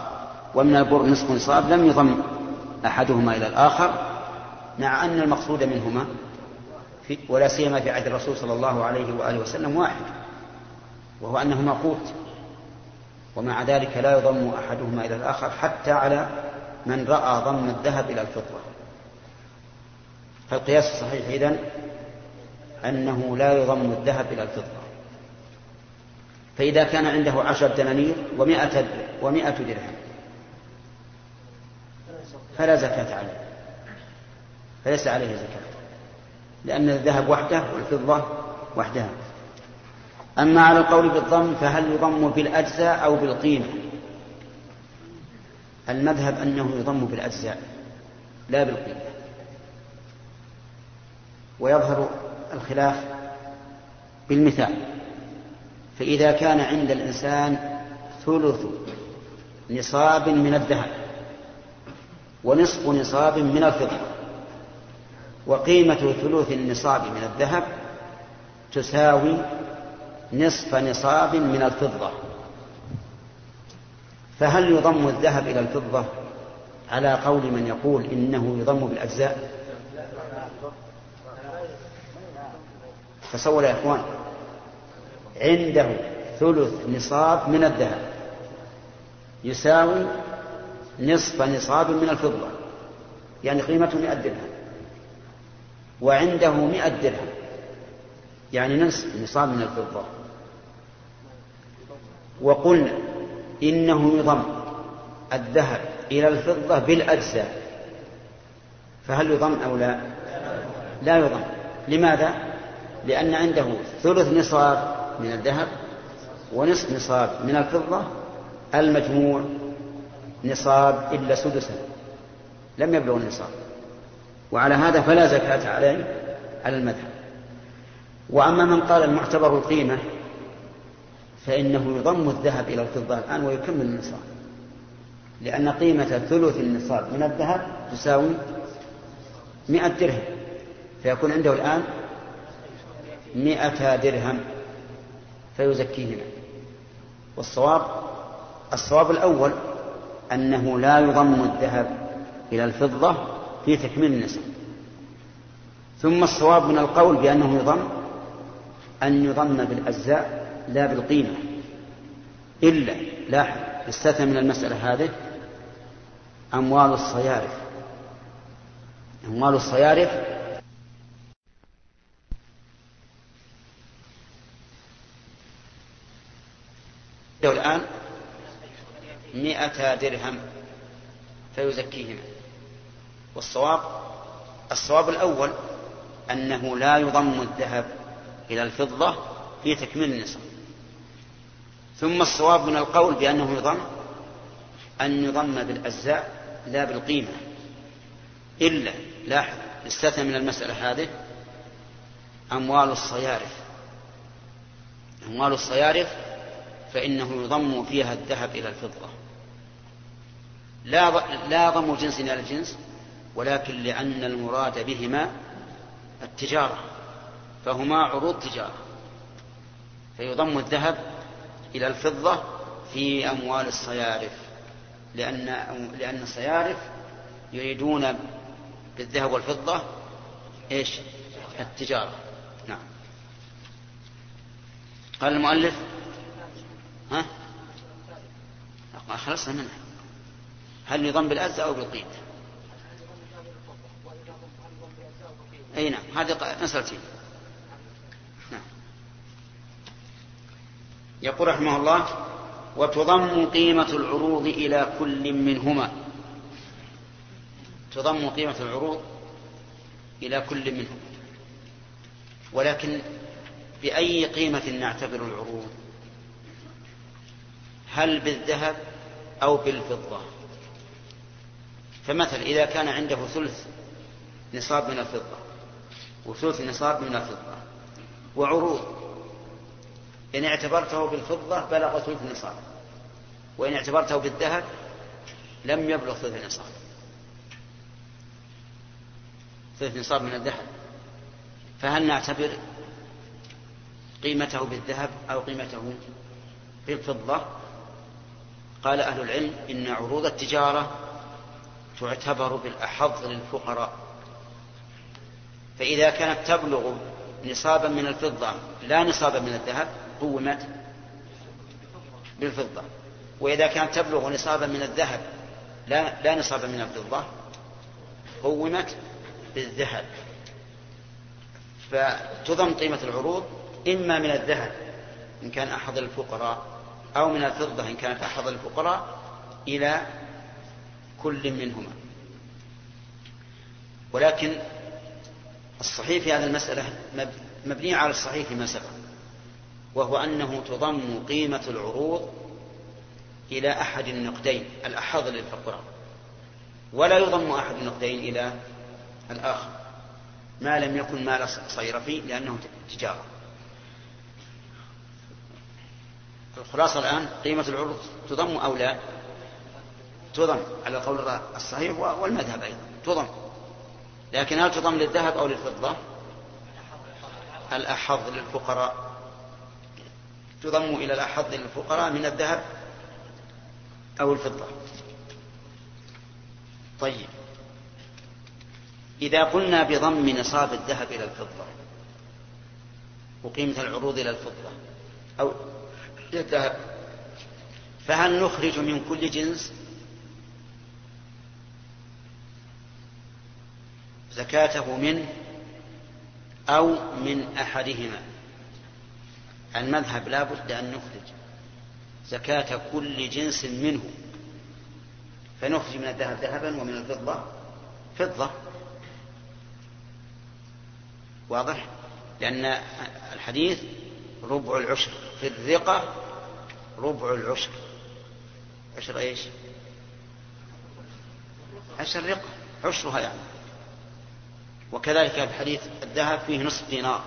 ومن البر نصف نصاب لم يضم أحدهما إلى الآخر مع أن المقصود منهما في ولا سيما في عهد الرسول صلى الله عليه وآله وسلم واحد وهو أنهما قوت ومع ذلك لا يضم أحدهما إلى الآخر حتى على من رأى ضم الذهب إلى الفضة. فالقياس الصحيح إذن أنه لا يضم الذهب إلى الفضة. فإذا كان عنده عشر دنانير ومائة, ومائة درهم فلا زكاة عليه. فليس عليه زكاة. لأن الذهب وحده والفضة وحدها. أما على القول بالضم فهل يضم بالأجزاء أو بالقيمة؟ المذهب أنه يضم بالأجزاء لا بالقيمة. ويظهر الخلاف بالمثال. فإذا كان عند الإنسان ثلث نصاب من الذهب ونصف نصاب من الفضة وقيمة ثلث النصاب من الذهب تساوي نصف نصاب من الفضة. فهل يضم الذهب إلى الفضة؟ على قول من يقول إنه يضم بالأجزاء. تصور يا إخوان عنده ثلث نصاب من الذهب يساوي نصف نصاب من الفضة يعني قيمته مئة درهم. وعنده مئة درهم. يعني نصف نصاب من الفضة. وقلنا إنه يضم الذهب إلى الفضة بالأجزاء. فهل يضم أو لا؟ لا يضم. لماذا؟ لأن عنده ثلث نصاب من الذهب ونصف نصاب من الفضة. المجموع نصاب إلا سدسا. لم يبلغ النصاب. وعلى هذا فلا زكاة عليه على المذهب. وأما من قال المعتبر القيمة فإنه يضم الذهب إلى الفضة الآن ويكمل النصاب. لأن قيمة ثلث النصاب من الذهب تساوي مئة درهم. فيكون عنده الآن مئة درهم فيزكيهما والصواب الصواب الأول أنه لا يضم الذهب إلى الفضة في تكميل النصاب ثم الصواب من القول بأنه يضم أن يضم بالأجزاء لا بالقيمة. إلا لاحظ استثنى من المسألة هذه أموال الصيارف. أموال الصيارف. الآن مئة درهم فيزكيهما. والصواب الصواب الأول أنه لا يضم الذهب إلى الفضة في تكميل النصاب ثم الصواب من القول بأنه يضم أن يضم بالأجزاء لا بالقيمة. إلا لاحظ استثنى من المسألة هذه أموال الصيارف. أموال الصيارف فإنه يضم فيها الذهب إلى الفضة. لا لا ضم جنس إلى الجنس ولكن لأن المراد بهما التجارة فهما عروض تجارة. فيضم الذهب إلى الفضة في أموال الصيارف لأن لأن الصيارف يريدون بالذهب والفضة إيش؟ التجارة. نعم. قال المؤلف ها؟ خلصنا منها. هل يضم بالأز أو بالقيد؟ أي نعم هذه مسألتين. نعم. يقول رحمه الله وتضم قيمة العروض إلى كل منهما. تضم قيمة العروض إلى كل منهم ولكن بأي قيمة نعتبر العروض؟ هل بالذهب أو بالفضة؟ فمثلا إذا كان عنده ثلث نصاب من الفضة وثلث نصاب من الفضة. وعروض. إن اعتبرته بالفضة بلغ ثلث نصاب. وإن اعتبرته بالذهب لم يبلغ ثلث نصاب. ثلث نصاب من الذهب. فهل نعتبر قيمته بالذهب أو قيمته بالفضة؟ قال أهل العلم إن عروض التجارة تعتبر بالأحظ للفقراء. فإذا كانت تبلغ نصابا من الفضة لا نصابا من الذهب قومت بالفضة. وإذا كانت تبلغ نصابا من الذهب لا, لا نصابا من الفضة قومت بالذهب. فتضم قيمة العروض إما من الذهب إن كان أحد الفقراء أو من الفضة إن كانت أحد الفقراء إلى كل منهما. ولكن الصحيح في هذه المسألة مبني على الصحيح فيما سبق وهو أنه تضم قيمة العروض إلى أحد النقدين الأحظ للفقراء ولا يضم أحد النقدين إلى الآخر ما لم يكن مال صيرفي لأنه تجارة. الخلاصة الآن قيمة العروض تضم أو لا؟ تضم على القول الصحيح والمذهب أيضا تضم. لكن هل تضم للذهب أو للفضة؟ الأحظ للفقراء. تضم إلى الأحظ للفقراء من الذهب أو الفضة. طيب. إذا قلنا بضم نصاب الذهب إلى الفضة وقيمة العروض إلى الفضة أو الذهب فهل نخرج من كل جنس زكاته منه أو من أحدهما. المذهب لا بد أن نخرج زكاة كل جنس منه. فنخرج من الذهب ذهبا ومن الفضة فضة. واضح؟ لأن الحديث ربع العشر في الرقة ربع العشر. عشر إيش؟ عشر رقة. عشرها يعني. وكذلك في حديث الذهب فيه نصف دينار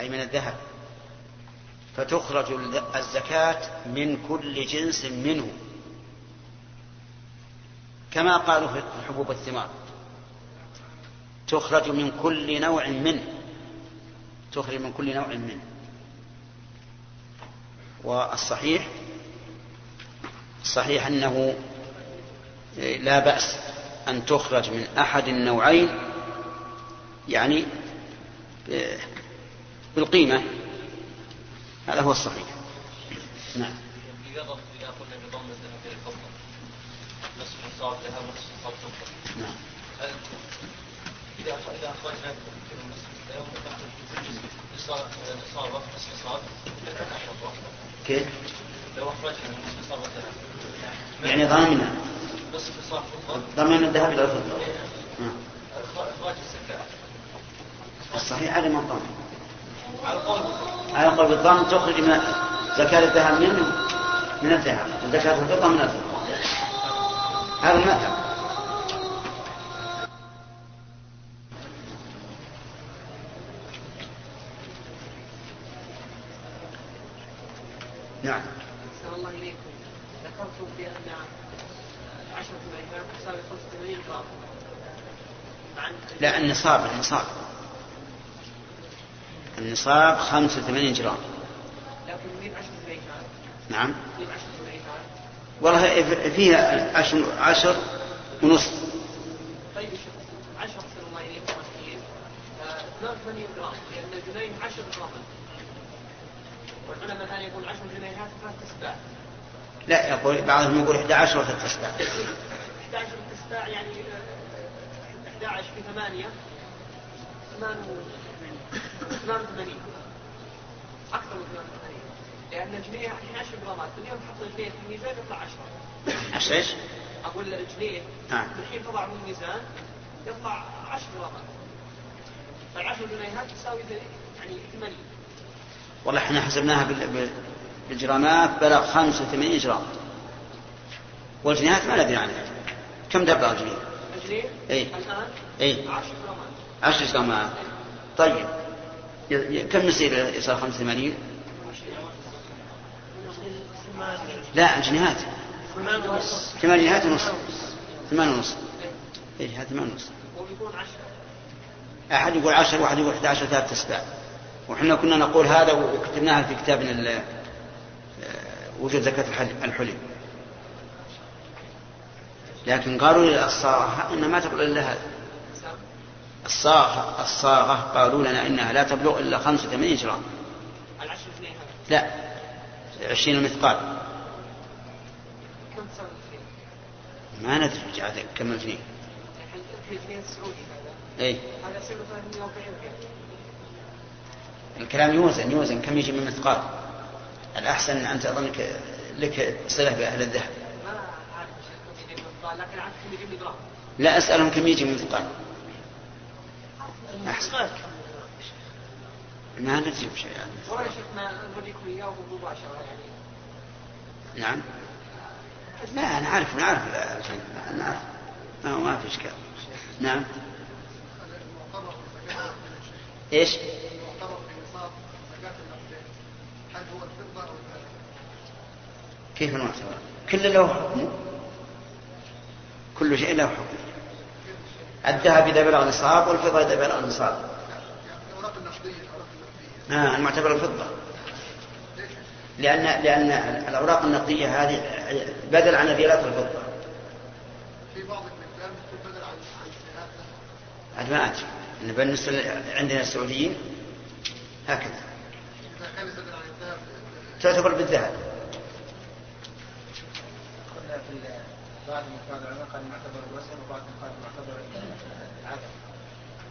أي من الذهب. فتخرج الزكاة من كل جنس منه. كما قالوا في حبوب الثمار. تخرج من كل نوع منه. تخرج من كل نوع منه. والصحيح الصحيح أنه لا بأس أن تخرج من أحد النوعين يعني بالقيمة. هذا هو الصحيح. نعم. نعم. إذا أخرجنا كيف؟ لو أخرجنا يعني فضة ضمن الذهب إلى الفضة نعم. إخراج الزكاة. الصحيح على ما ضمن على قول بالضم تخرج من زكاة الذهب منه من الذهب وزكاة الفضة من الفضة هذا المذهب نعم. أحسن الله إليكم. ذكرتم بأن عشرة العباد تساوي 85 جرام. لا النصاب النصاب. النصاب 85 جرام. لكن من عشر نعم. عشر والله فيها عشر, عشر ونصف طيب عشر الله إليكم 82 جرام. لأن 10 جرام. والعلماء الآن يقول 10 جنيهات ثلاث لا يقول بعضهم يقول 11 وثلاث تسباع 11 تسباع يعني 11 آه، في 8 88 أكثر من 88 لأن الجنيه الحين 10 جرامات اليوم تحط الجنيه في الميزان يطلع 10 10 إيش؟ أقول الجنيه نعم الحين تضع في الميزان يطلع 10 جرامات فالعشر جنيهات تساوي يعني 80 والله إحنا حسبناها بالجرامات بلغ 85 جرام والجنيهات ما ندري عنها كم تبلغ الجنيه؟ الجنيه؟ اي الآن؟ اي 10 جرامات 10 جرامات طيب كم يصير يصير 85 لا جنيهات. ثمانينات ونص. ثمان ونص. إيه هذا ثمان ونص. أحد يقول عشر واحد يقول 11 ثلاث أسباع. وحنا كنا نقول هذا وكتبناها في كتابنا آه، وجود زكاة الحلي. لكن قالوا للصراحة إن ما تقول إلا هذا. الصاغة الصاغة قالوا لنا إنها لا تبلغ إلا 85 جرام لا عشرين مثقال كم ما ندري عاد كم الجنيه اي الكلام يوزن يوزن كم يجي من مثقال الأحسن أن أنت أظنك لك صلة بأهل الذهب. لا أسألهم كم يجي من مثقال أحسن. ما ندري بشيء يعني. والله نوريكم إياه مباشرة يعني. نعم. لا أنا عارف نعرف نعرف. ما هو ما في إشكال. نعم. إيش؟ كيف المعتبر؟ كل له حكم. كل شيء له حكم. الذهب إذا بلغ نصاب والفضة إذا بلغ نصاب آه المعتبر الفضة لأن لأن الأوراق النقدية هذه بدل عن الريالات والفضة. في بعض بدل عن ما أدري بالنسبة عندنا السعوديين هكذا. تعتبر بالذهب. قلنا في بعض من العلماء قال معتبر الوسم وبعض قال معتبر العدم.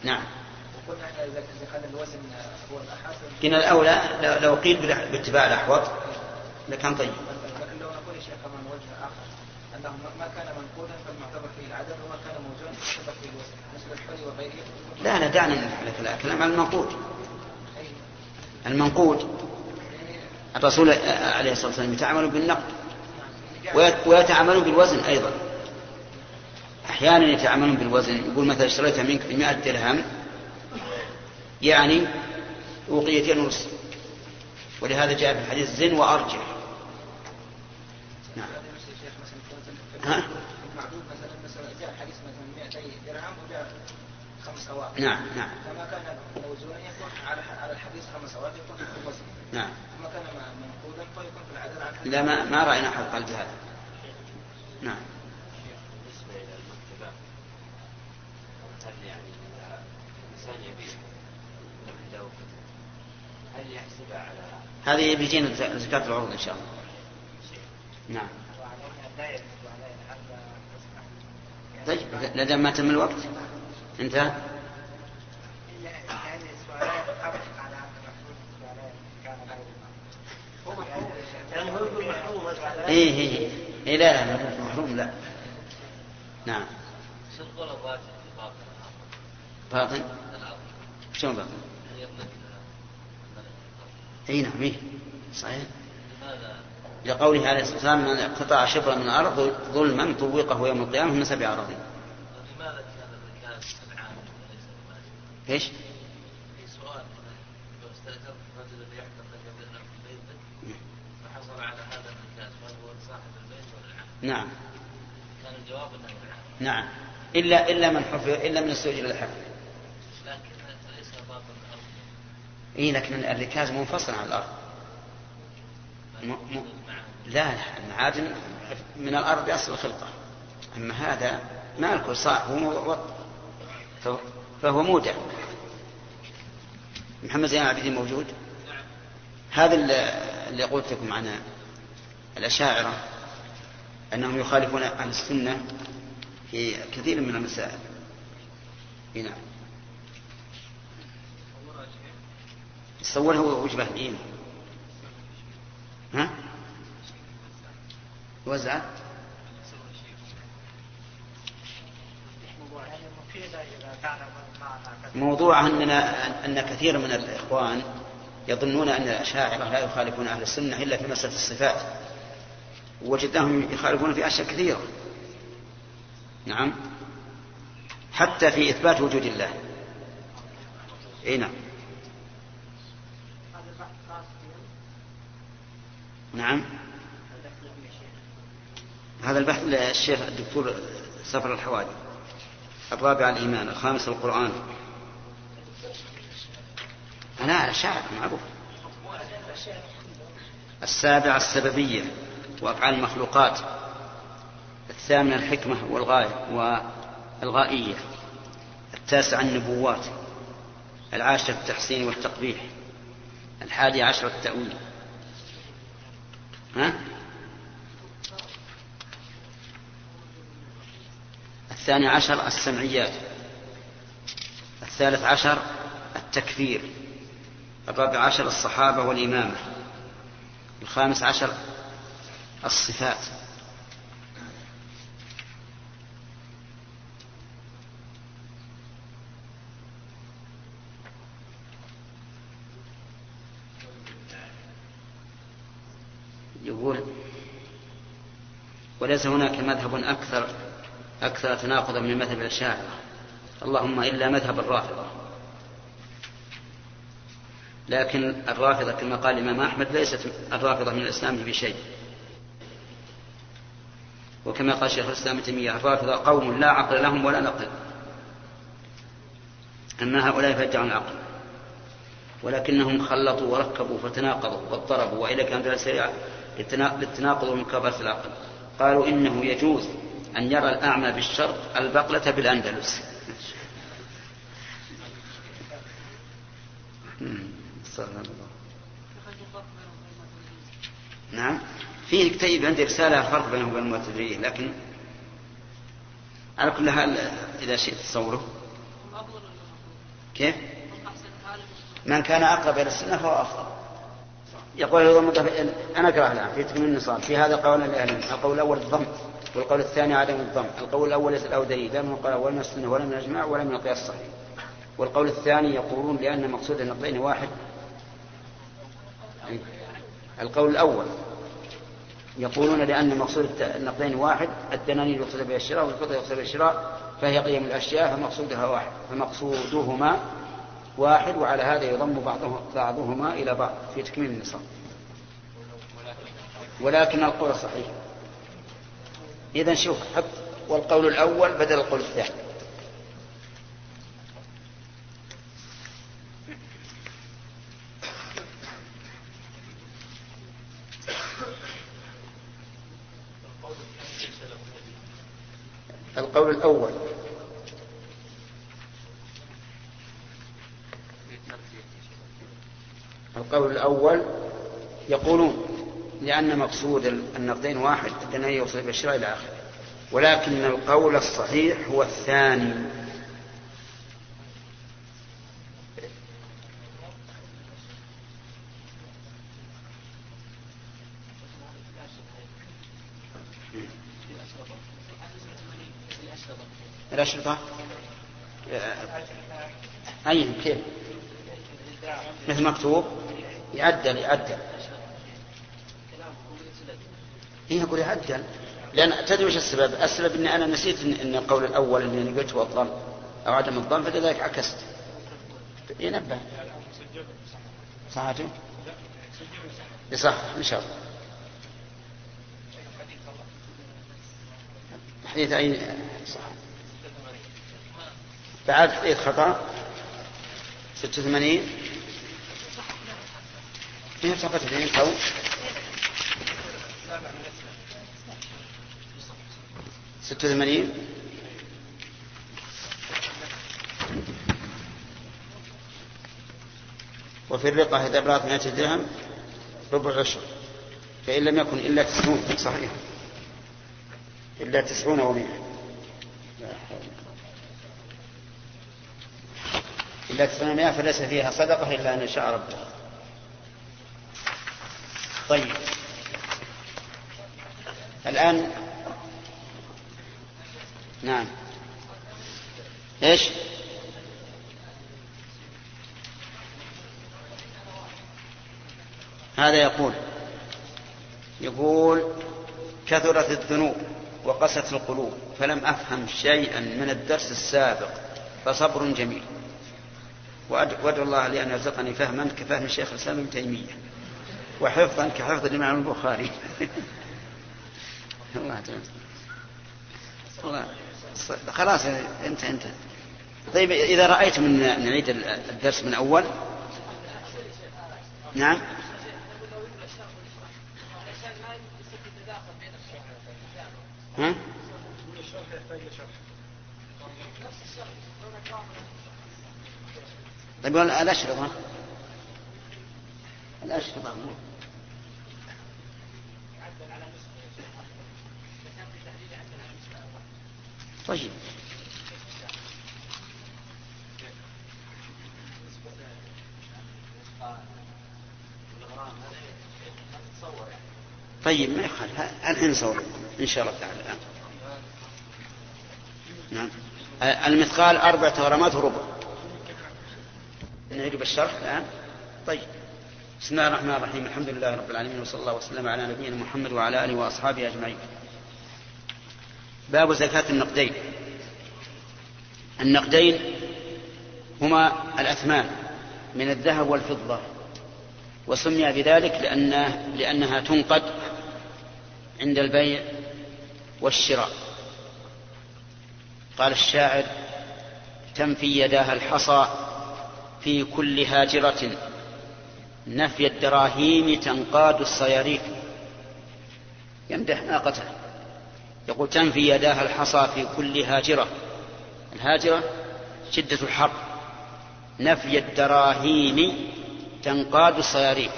نعم. وقلنا إحنا إذا كان الوزن هو الاحاد قلنا الأولى لو قيل باتباع الأحوط. لكان طيب. لكن لو نقول يا شيخ كمان وجه اخر أنه ما كان منقودا فالمعتبر فيه العدد وما كان موجودا فالمعتبر فيه الوزن مثل الحلي وغيره. لا لا دعنا من الكلام عن المنقود المنقود الرسول عليه الصلاة والسلام يتعامل بالنقد. ويتعامل بالوزن أيضا. أحيانا يتعاملون بالوزن. يقول مثلا اشتريتها منك ب 100 درهم يعني وقيتين ونصف ولهذا جاء في الحديث زن وارجع نعم. ها؟ نعم نعم. فما كان يكون على الحديث خمس أوقات يكون نعم وما كان منقودا فيكون في العدد عن لا ما ما رأينا احد قال بهذا نعم يعني هذه بيجينا زكاة العروض إن شاء الله. نعم. طيب لدى ما تم الوقت؟ انتهى. إيه إيه إيه لا لا لا محروم لا نعم باطن شلون باطن؟ اي نعم إيه؟ صحيح لقوله عليه الصلاة والسلام من اقتطع شبرا من الأرض ظلما طوقه يوم القيامة من سبع اراضين. لماذا كان الركاز سبعان؟ إيش؟ في سؤال لو استاجرت رجلا يحكم لك بأنه في بيتك فحصل على هذا الركاز فهل هو صاحب البيت ولا العام؟ نعم كان الجواب نعم الا إلا من حفظ إلا من استؤجر الحفظ. لكن ليس اي لكن الركاز منفصل عن الأرض. م... م... لا لا المعادن من الأرض أصل الخلقة. أما هذا ما الكل صاح هو فهو, فهو مودع. محمد زين العابدين موجود؟ هذا اللي قلت لكم عن الأشاعرة أنهم يخالفون أهل السنة في كثير من المسائل. نعم. تصور هو وجبة الدين. ها؟ وزع. موضوع أننا أن كثير من الإخوان يظنون أن الأشاعرة لا يخالفون أهل السنة إلا في مسألة الصفات. وجدناهم يخالفون في أشياء كثيرة. نعم. حتى في إثبات وجود الله. أي نعم. نعم. هذا البحث للشيخ الدكتور سفر الحوادي. الرابع الإيمان الخامس القرآن. لا شاعر معروف. السابع السببية. وأفعال المخلوقات. الثامن الحكمة والغاية والغائية. التاسع النبوات. العاشر التحسين والتقبيح. الحادي عشر التأويل. ها؟ الثاني عشر السمعيات. الثالث عشر التكفير. الرابع عشر الصحابة والإمامة. الخامس عشر الصفات. يقول وليس هناك مذهب أكثر أكثر تناقضا من مذهب الأشاعرة. اللهم إلا مذهب الرافضة. لكن الرافضة كما قال الإمام أحمد ليست الرافضة من الإسلام بشيء. وكما قال شيخ الإسلام ابن تيمية الرافضة قوم لا عقل لهم ولا نقل. أما هؤلاء فيدعون العقل. ولكنهم خلطوا وركبوا فتناقضوا واضطربوا وإلى كانت السريعة للتناقض ومكابرة العقل. قالوا إنه يجوز أن يرى الأعمى بالشرق البقلة بالأندلس. <laughs> نعم. في كتيب عندي رسالة فرق بينه وبين المعتزلية لكن على كل حال إذا شئت تصوره. كيف؟ من كان أقرب إلى السنة فهو أفضل. يقول الضم أنا أقرأ الآن في تكميل النصاب في هذا قول لأهل القول الأول الضم والقول الثاني عدم الضم. القول الأول ليس له دليل لا من القول ولا من السنة ولا من الإجماع ولا من القياس الصحيح. والقول الثاني يقولون لأن مقصود النقدين واحد. القول الأول. يقولون لأن مقصود النقدين واحد الدنانير يقصد بها الشراء والفضة يقصد بها الشراء فهي قيم الأشياء فمقصودها واحد فمقصودهما واحد وعلى هذا يضم بعضه بعضهما إلى بعض في تكميل النصاب. ولكن القول صحيح. إذا شوف حط والقول الأول بدل القول الثاني. القول الأول. القول الأول يقولون لأن مقصود النقدين واحد الدنيا يوصل بالشراء إلى آخره. ولكن القول الصحيح هو الثاني. الأشرطة أي كيف؟ مثل مكتوب؟ يعدل يعدل. هي يقول يعدل. لأن تدري وش السبب؟ السبب أني أنا نسيت إن القول الأول اللي قلت هو الظن. أو عدم الظن فلذلك عكست. ينبه صحته؟ يصح إن شاء الله. حديث أين صح. بعد حديث خطأ. 86 هي صفحة اثنين أو ستة وثمانين. وفي الرقة إذا بلغت مئة درهم ربع عشر. فإن لم يكن إلا تسعون. صحيح. إلا تسعون ومئة إلا تسعون ومئة فليس فيها صدقة إلا أن يشاء ربها طيب. الآن نعم. إيش؟ هذا يقول يقول كثرت الذنوب وقست القلوب فلم أفهم شيئا من الدرس السابق فصبر جميل. وأدعو الله لي أن يرزقني فهما كفهم الشيخ الإسلام ابن تيمية وحفظا كحفظ الإمام البخاري. <laughs> الله تعالى. الله. خلاص انت انت. طيب إذا رايت من نعيد الدرس من أول؟ نعم. ها؟ طيب الأشرطة الأشرطة طيب. طيب ما يخالف. الحين نصور إن شاء الله تعالى. نعم. المثقال أربعة غرامات وربع. نعيد بالشرح الآن؟ طيب. بسم الله الرحمن الرحيم. الحمد لله رب العالمين وصلى الله وسلم على نبينا محمد وعلى آله وأصحابه أجمعين. باب زكاة النقدين. النقدين هما الأثمان من الذهب والفضة وسمي بذلك لأنه لأنها تنقد عند البيع والشراء. قال الشاعر تنفي يداها الحصى في كل هاجرة. نفي الدراهيم تنقاد الصياريف. يمدح ناقته. يقول تنفي يداها الحصى في كل هاجرة. الهاجرة شدة الحر نفي الدراهيم تنقاد الصياريف.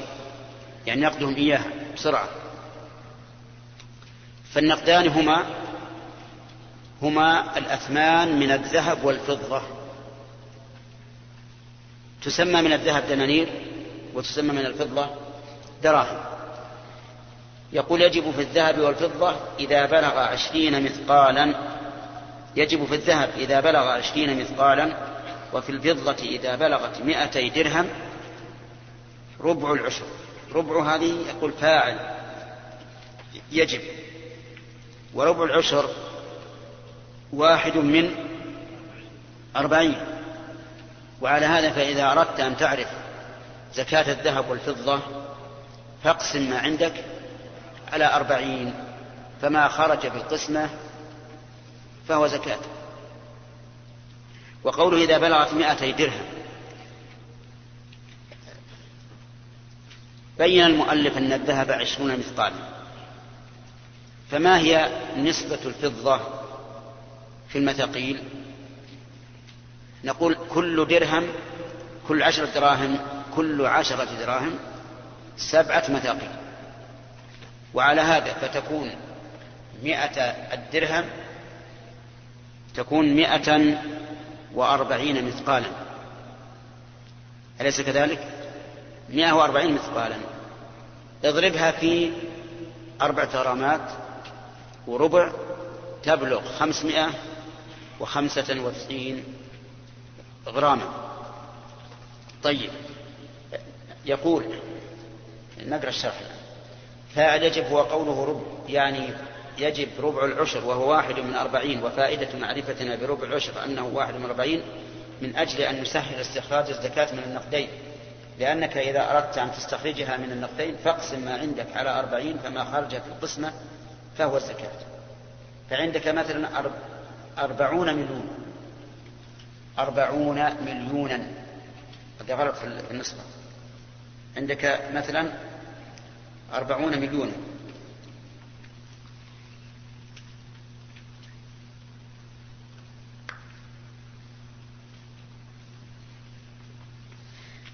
يعني نقدهم إياها بسرعة. فالنقدان هما هما الأثمان من الذهب والفضة. تسمى من الذهب دنانير وتسمى من الفضة دراهم. يقول يجب في الذهب والفضة إذا بلغ عشرين مثقالا يجب في الذهب إذا بلغ عشرين مثقالا وفي الفضة إذا بلغت مئتي درهم ربع العشر. ربع هذه يقول فاعل يجب. وربع العشر واحد من أربعين. وعلى هذا فإذا أردت أن تعرف زكاة الذهب والفضة فاقسم ما عندك على أربعين فما خرج في القسمة فهو زكاة. وقوله إذا بلغت مائتي درهم. بين المؤلف أن الذهب عشرون مثقالا. فما هي نسبة الفضة في المثاقيل نقول كل درهم كل عشرة دراهم كل عشرة دراهم سبعة مثاقيل وعلى هذا فتكون مئة الدرهم تكون مئة وأربعين مثقالا. أليس كذلك؟ مئة وأربعين مثقالا. اضربها في أربعة غرامات وربع تبلغ خمسمائة وخمسة وتسعين غراما. طيب. يقول نقرأ الشرح فاعل يجب هو قوله ربع يعني يجب ربع العشر وهو واحد من أربعين وفائدة معرفتنا بربع العشر أنه واحد من أربعين من أجل أن نسهل استخراج الزكاة من النقدين. لأنك إذا أردت أن تستخرجها من النقدين فاقسم ما عندك على أربعين فما خرج في القسمة فهو الزكاة. فعندك مثلا أربعون مليون. أربعون مليونا. هذا غلط في النسبة. عندك مثلا أربعون مليونا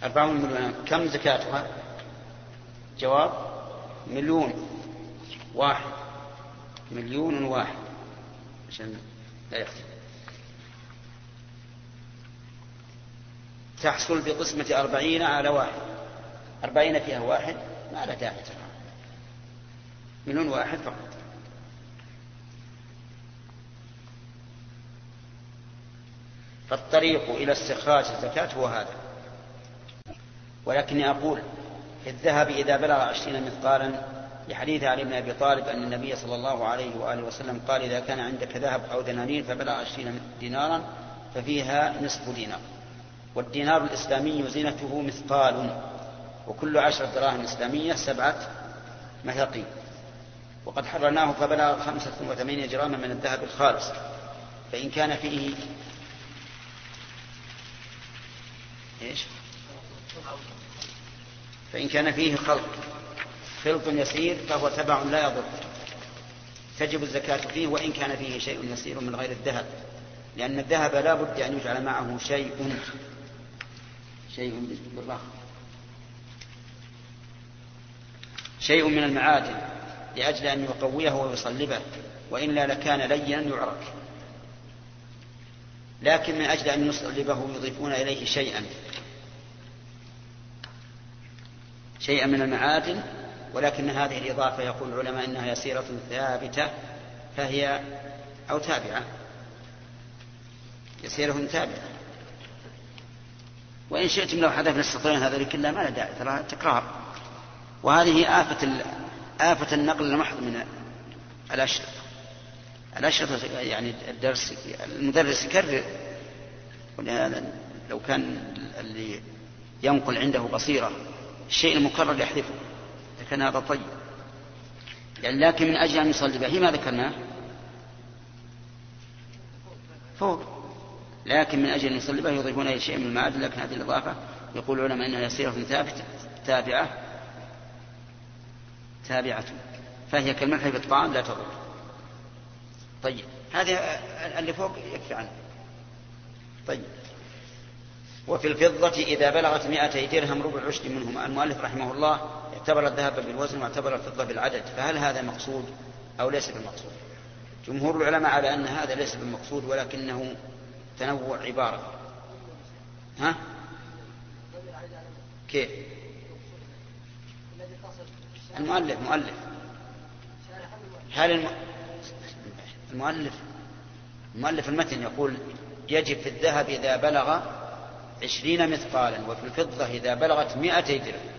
أربعون مليون. كم زكاتها؟ جواب مليون واحد. مليون واحد. عشان لا يختلف تحصل بقسمة أربعين على واحد. أربعين فيها واحد ما لا داعي مليون واحد فقط. فالطريق إلى استخراج الزكاة هو هذا. ولكني أقول في الذهب إذا بلغ عشرين مثقالا لحديث علي بن أبي طالب أن النبي صلى الله عليه وآله وسلم قال إذا كان عندك ذهب أو دنانير فبلغ عشرين دينارا ففيها نصف دينار. والدينار الإسلامي زينته مثقال وكل عشرة دراهم إسلامية سبعة مثاقيل وقد حررناه فبلغ خمسة وثمانية جراما من الذهب الخالص. فإن كان فيه إيش؟ فإن كان فيه خلط خلط يسير فهو تبع لا يضر. تجب الزكاة فيه وإن كان فيه شيء يسير من غير الذهب لأن الذهب لا بد أن يجعل معه شيء. شيء بالرخ شيء من المعادن لأجل أن يقويه ويصلبه وإلا لكان لينا يعرك. لكن من أجل أن يصلبه يضيفون إليه شيئا. شيئا من المعادن ولكن هذه الإضافة يقول العلماء إنها يسيرة ثابتة فهي أو تابعة. يسيرة تابعة وإن شئتم لو حذفنا السطرين هذا كلها ما لا داعي ترى تكرار. وهذه آفة آفة النقل المحض من الأشرطة. الأشرطة يعني الدرس المدرس يكرر. ولهذا لو كان اللي ينقل عنده بصيرة الشيء المكرر يحذفه كان هذا طيب. يعني لكن من أجل أن يصلي به ما ذكرناه فوق. لكن من أجل أن يصلي به يضيفون إلى شيء من المعادن لكن هذه الإضافة يقول العلماء أنها يسيرة ثابتة تابعة تابعة. فهي كالملح في الطعام لا تضر. طيب هذه اللي فوق يكفي عنه. طيب. وفي الفضة إذا بلغت مائتي درهم ربع عشر منهما المؤلف رحمه الله اعتبر الذهب بالوزن واعتبر الفضة بالعدد. فهل هذا مقصود أو ليس بالمقصود؟ جمهور العلماء على أن هذا ليس بالمقصود ولكنه تنوع عبارة. ها؟ كيف؟ المؤلف مؤلف. هل الم... المؤلف المؤلف المتن يقول يجب في الذهب إذا بلغ عشرين مثقالا وفي الفضة إذا بلغت مائتي درهم.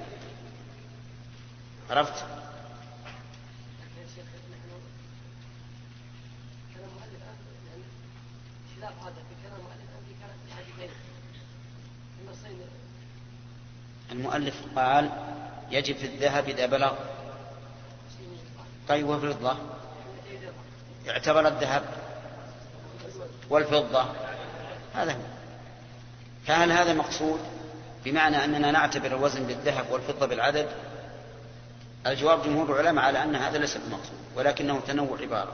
عرفت؟ المؤلف قال يجب في الذهب إذا بلغ طيب وفي الفضة يعتبر الذهب والفضة. هذا هو. فهل هذا مقصود؟ بمعنى أننا نعتبر الوزن بالذهب والفضة بالعدد؟ الجواب جمهور العلماء على أن هذا ليس بمقصود ولكنه تنوع عبارة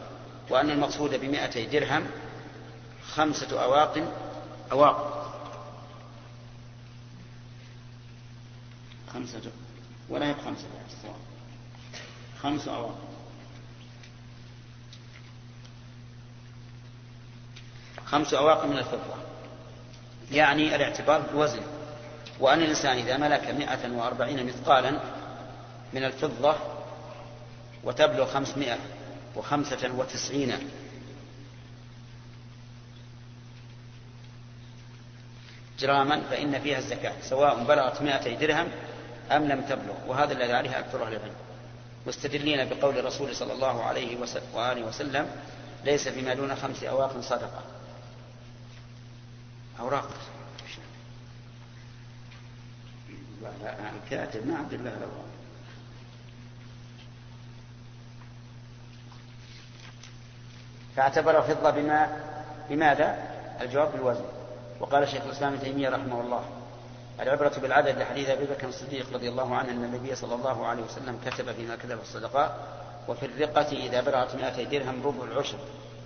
وأن المقصود بمائتي درهم خمسة أواق أواق. خمسة ولا هي خمسة خمس خمس أواق من الفضة. يعني الاعتبار بالوزن وأن الإنسان إذا ملك مئة وأربعين مثقالا من الفضة وتبلغ خمسمائة وخمسة وتسعين. جراما فإن فيها الزكاة سواء بلغت مائتي درهم أم لم تبلغ وهذا الذي عليه أكثر أهل العلم. مستدلين بقول الرسول صلى الله عليه وآله وسلم ليس فيما دون خمس أواق صدقة. أوراق. الكاتب ما عبد الله الأوراق فاعتبر الفضة بما بماذا؟ الجواب بالوزن. وقال شيخ الإسلام ابن تيمية رحمه الله العبرة بالعدد لحديث أبي بكر الصديق رضي الله عنه أن النبي صلى الله عليه وسلم كتب فيما كتب الصدقات وفي الرقة إذا بلغت مائتي درهم ربع العشر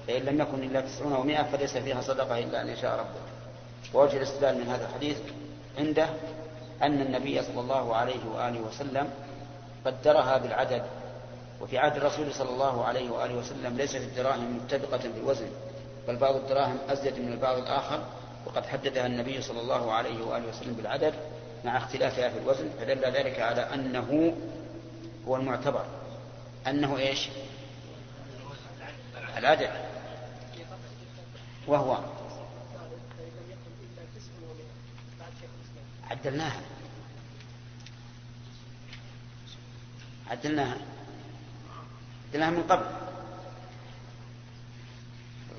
فإن لم يكن إلا تسعون ومائة فليس فيها صدقة إلا أن يشاء ربك. ووجه الاستدلال من هذا الحديث عنده أن النبي صلى الله عليه وآله وسلم قدرها بالعدد وفي عهد الرسول صلى الله عليه وآله وسلم ليست الدراهم متفقة بالوزن بل بعض الدراهم أزيد من البعض الآخر وقد حددها النبي صلى الله عليه وآله وسلم بالعدد مع اختلافها في الوزن فدل ذلك على أنه هو المعتبر. أنه إيش؟ العدد. وهو. عدلناها. عدلناها. عدلناها من قبل.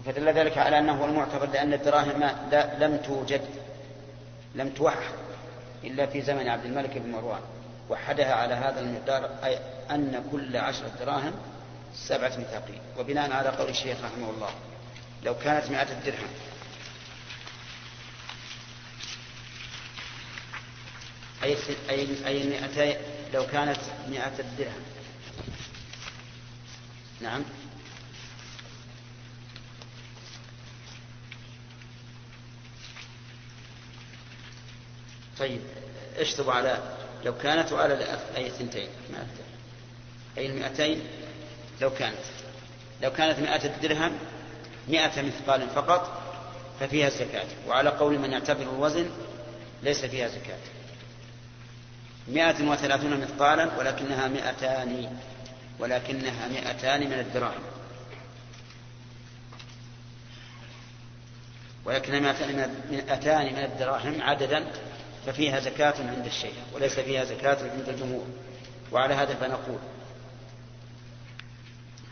فدل ذلك على أنه هو المعتبر لأن الدراهم لم توجد لم توحد إلا في زمن عبد الملك بن مروان. وحدها على هذا المقدار أي أن كل عشرة دراهم سبعة مثاقين وبناء على قول الشيخ رحمه الله لو كانت مئة درهم. أي أي أي مئتي لو كانت مئة درهم. نعم. طيب اشطبوا على لو كانت وعلى أي ثنتين أي المئتين؟ لو كانت. لو كانت مئة الدرهم مئة مثقال فقط ففيها الزكاة وعلى قول من يعتبر الوزن ليس فيها زكاة. مئة وثلاثون مثقالا ولكنها مئتان ولكنها مئتان من الدراهم. ولكنها مئتان من الدراهم عددا. ففيها زكاة عند الشيخ وليس فيها زكاة عند الجمهور. وعلى هذا فنقول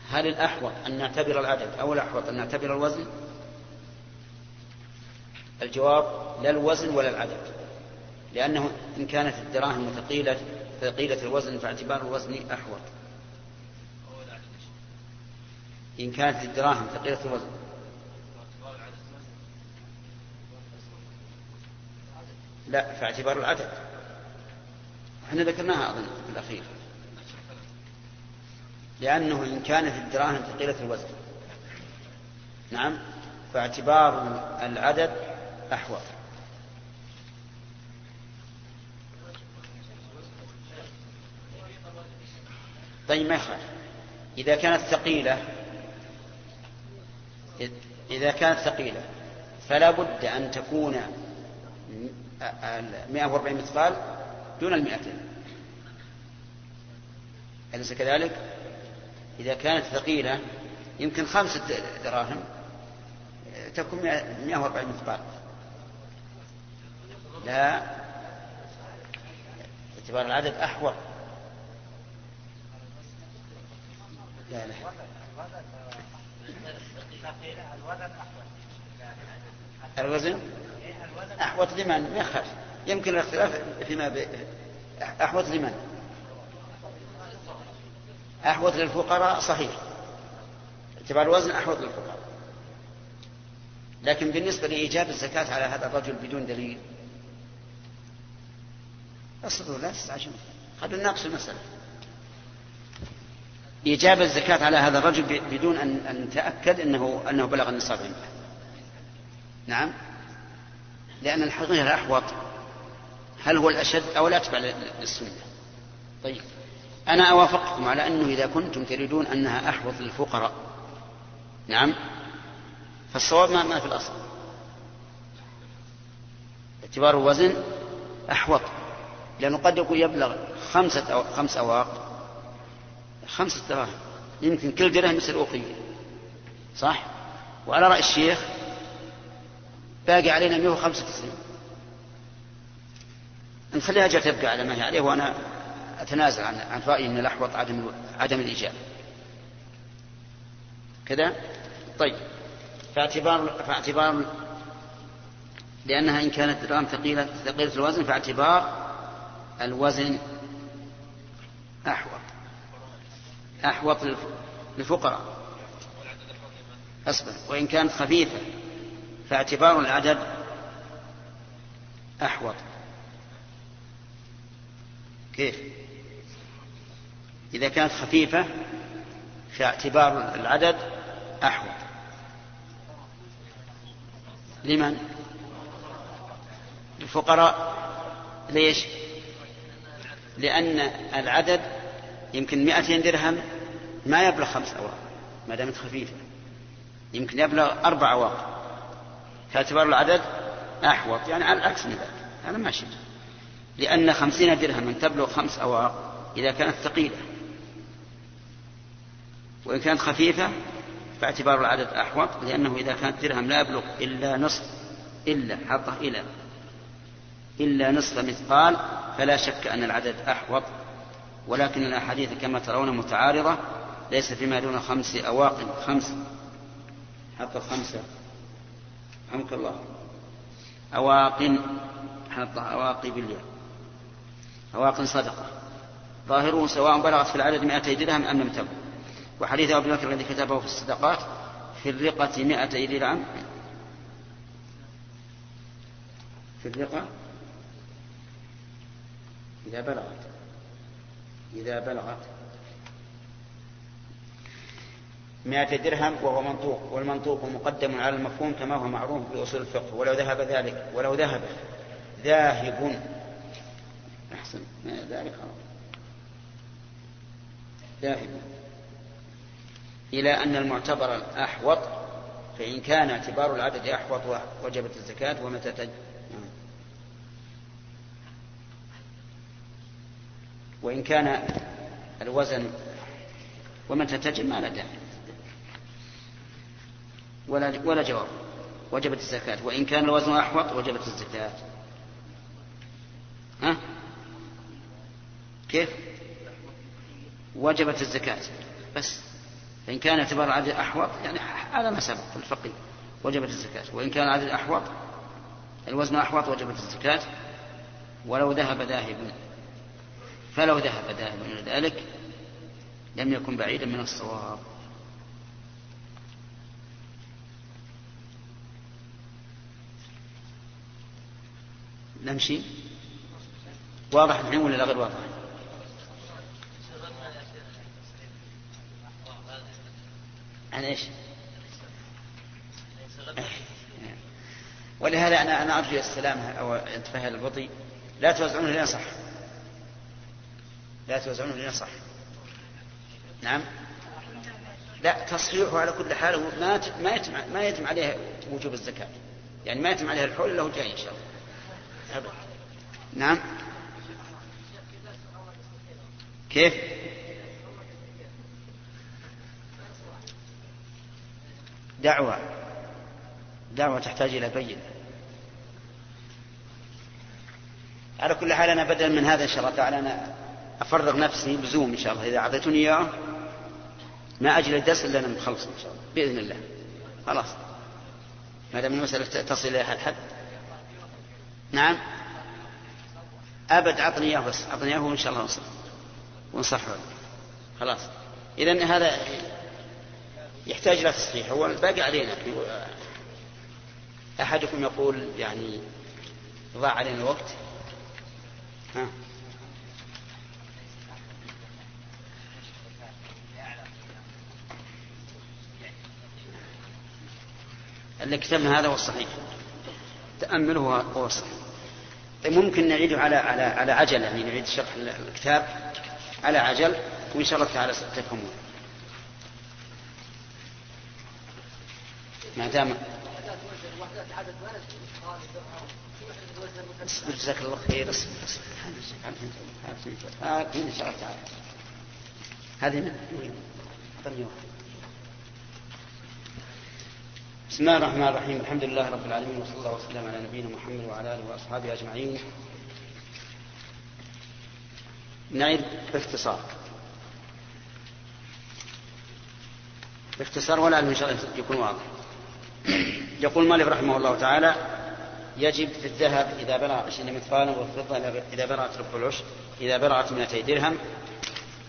هل الأحوط أن نعتبر العدد أو الأحوط أن نعتبر الوزن؟ الجواب لا الوزن ولا العدد لأنه إن كانت الدراهم ثقيلة ثقيلة الوزن فاعتبار الوزن أحوط. إن كانت الدراهم ثقيلة الوزن لا في اعتبار العدد. إحنا ذكرناها أظن في الأخير. لأنه إن كانت الدراهم ثقيلة الوزن. نعم فاعتبار العدد أحوط. طيب ما يخالف. إذا كانت ثقيلة إذا كانت ثقيلة فلا بد أن تكون 140 مثقال دون المئتين. أليس كذلك؟ إذا كانت ثقيلة يمكن خمسة دراهم تكون 140 مثقال لا. اعتبار العدد أحوط. لا لا. الوزن؟ أحوط لمن؟ ما يخالف يمكن الاختلاف فيما ب... أحوط لمن؟ أحوط للفقراء صحيح. اعتبار الوزن أحوط للفقراء. لكن بالنسبة لإيجاب الزكاة على هذا الرجل بدون دليل أصبروا لا تستعجلوا خلوا نناقش المسألة. إيجاب الزكاة على هذا الرجل بدون أن أن نتأكد أنه أنه بلغ النصاب. عنده. نعم. لأن الحقيقة الأحوط هل هو الأشد أو الأتبع للسنة؟ طيب. أنا أوافقكم على أنه إذا كنتم تريدون أنها أحوط للفقراء نعم فالصواب ما, ما في الأصل. اعتبار الوزن أحوط لأنه قد يكون يبلغ خمسة أو خمس أواق خمسة دراهم يمكن كل درهم يصير أوقية صح؟ وعلى رأي الشيخ باقي علينا 195 نخليها جاء تبقى على ما هي عليه وأنا أتنازل عن عن رأيي أن الأحوط عدم عدم الإجابة كذا؟ طيب. فاعتبار فاعتبار لأنها إن كانت درهم ثقيلة ثقيلة الوزن فاعتبار الوزن أحوط. أحوط للفقراء. أصبر. وإن كانت خفيفة فاعتبار العدد أحوط. كيف؟ إذا كانت خفيفة فاعتبار العدد أحوط. لمن؟ الفقراء. ليش؟ لأن العدد يمكن 200 درهم ما يبلغ خمس أواق ما دامت خفيفة. يمكن يبلغ أربع أواق. فاعتبار العدد أحوط يعني على العكس من ذلك. هذا ماشي لأن خمسين درهما تبلغ خمس أواق إذا كانت ثقيلة. وإن كانت خفيفة فاعتبار العدد أحوط لأنه إذا كانت درهم لا يبلغ إلا نصف إلا حطه إلى إلا نصف مثقال فلا شك أن العدد أحوط. ولكن الأحاديث كما ترون متعارضة ليس فيما دون خمس أواق خمس حط خمسة. رحمك الله. أواق حط أواقي بالياء. أواق صدقة. ظاهره سواء بلغت في العدد مائتي درهم أم لم تبلغ وحديث أبي بكر الذي كتبه في الصدقات في الرقة مائتي درهم. في الرقة؟ إذا بلغت. إذا بلغت. مائة درهم وهو منطوق والمنطوق مقدم على المفهوم كما هو معروف في أصول الفقه ولو ذهب ذلك ولو ذهب ذاهب. أحسن. ذلك؟ ذاهب. إلى أن المعتبر الأحوط فإن كان اعتبار العدد أحوط وجبت الزكاة ومتى تج... وإن كان الوزن ومتى تجب ما لا داعي. ولا ولا جواب. وجبت الزكاة. وإن كان الوزن أحوط وجبت الزكاة. ها؟ كيف؟ وجبت الزكاة. بس. فإن كان اعتبار العدد أحوط يعني على ما سبق في الفقه وجبت الزكاة. وإن كان العدد أحوط الوزن أحوط وجبت الزكاة. ولو ذهب ذاهب فلو ذهب ذاهب إلى ذلك لم يكن بعيدا من الصواب. نمشي؟ واضح الحين ولا غير واضح؟ عن إيش؟ ولهذا أنا أنا أرجو السلام أو انتفاء البطيء لا توزعونه لنا صح. لا توزعونه لنا صح. نعم. لا تصحيحه على كل حال ما ما يتم ما يتم عليه وجوب الزكاة. يعني ما يتم عليه الحول الا هو جاي إن شاء الله. نعم. كيف؟ دعوة. دعوة تحتاج إلى بينة على كل حال أنا بدلا من هذا إن شاء الله تعالى أنا أفرغ نفسي بزوم إن شاء الله. إذا أعطيتوني إياه ما أجل الدرس إلا أنا مخلص إن شاء الله بإذن الله. خلاص. ما دام المسألة تصل إلى هذا الحد نعم. أبد أعطني إياه بس أعطني إياه وإن شاء الله نصح ونصحه خلاص. إذا هذا يحتاج إلى تصحيح. هو الباقي علينا. أحدكم يقول يعني ضاع علينا الوقت. ها. اللي كتبنا هذا هو الصحيح. تأمله هو الصحيح. طيب ممكن نعيده على على على عجل يعني نعيد شرح الكتاب على عجل وإن شاء الله تعالى ستفهمون. ما دام جزاك الله خير. اصبر اصبر هذه من اعطني بسم الله الرحمن الرحيم. الحمد لله رب العالمين وصلى الله وسلم على نبينا محمد وعلى آله وأصحابه أجمعين. نعيد باختصار. باختصار ولا إن شاء الله يكون واضح. يقول مالك رحمه الله تعالى يجب في الذهب إذا بلغ عشرين مثقالا والفضة إذا بلغت ربع العشر إذا بلغت 200 درهم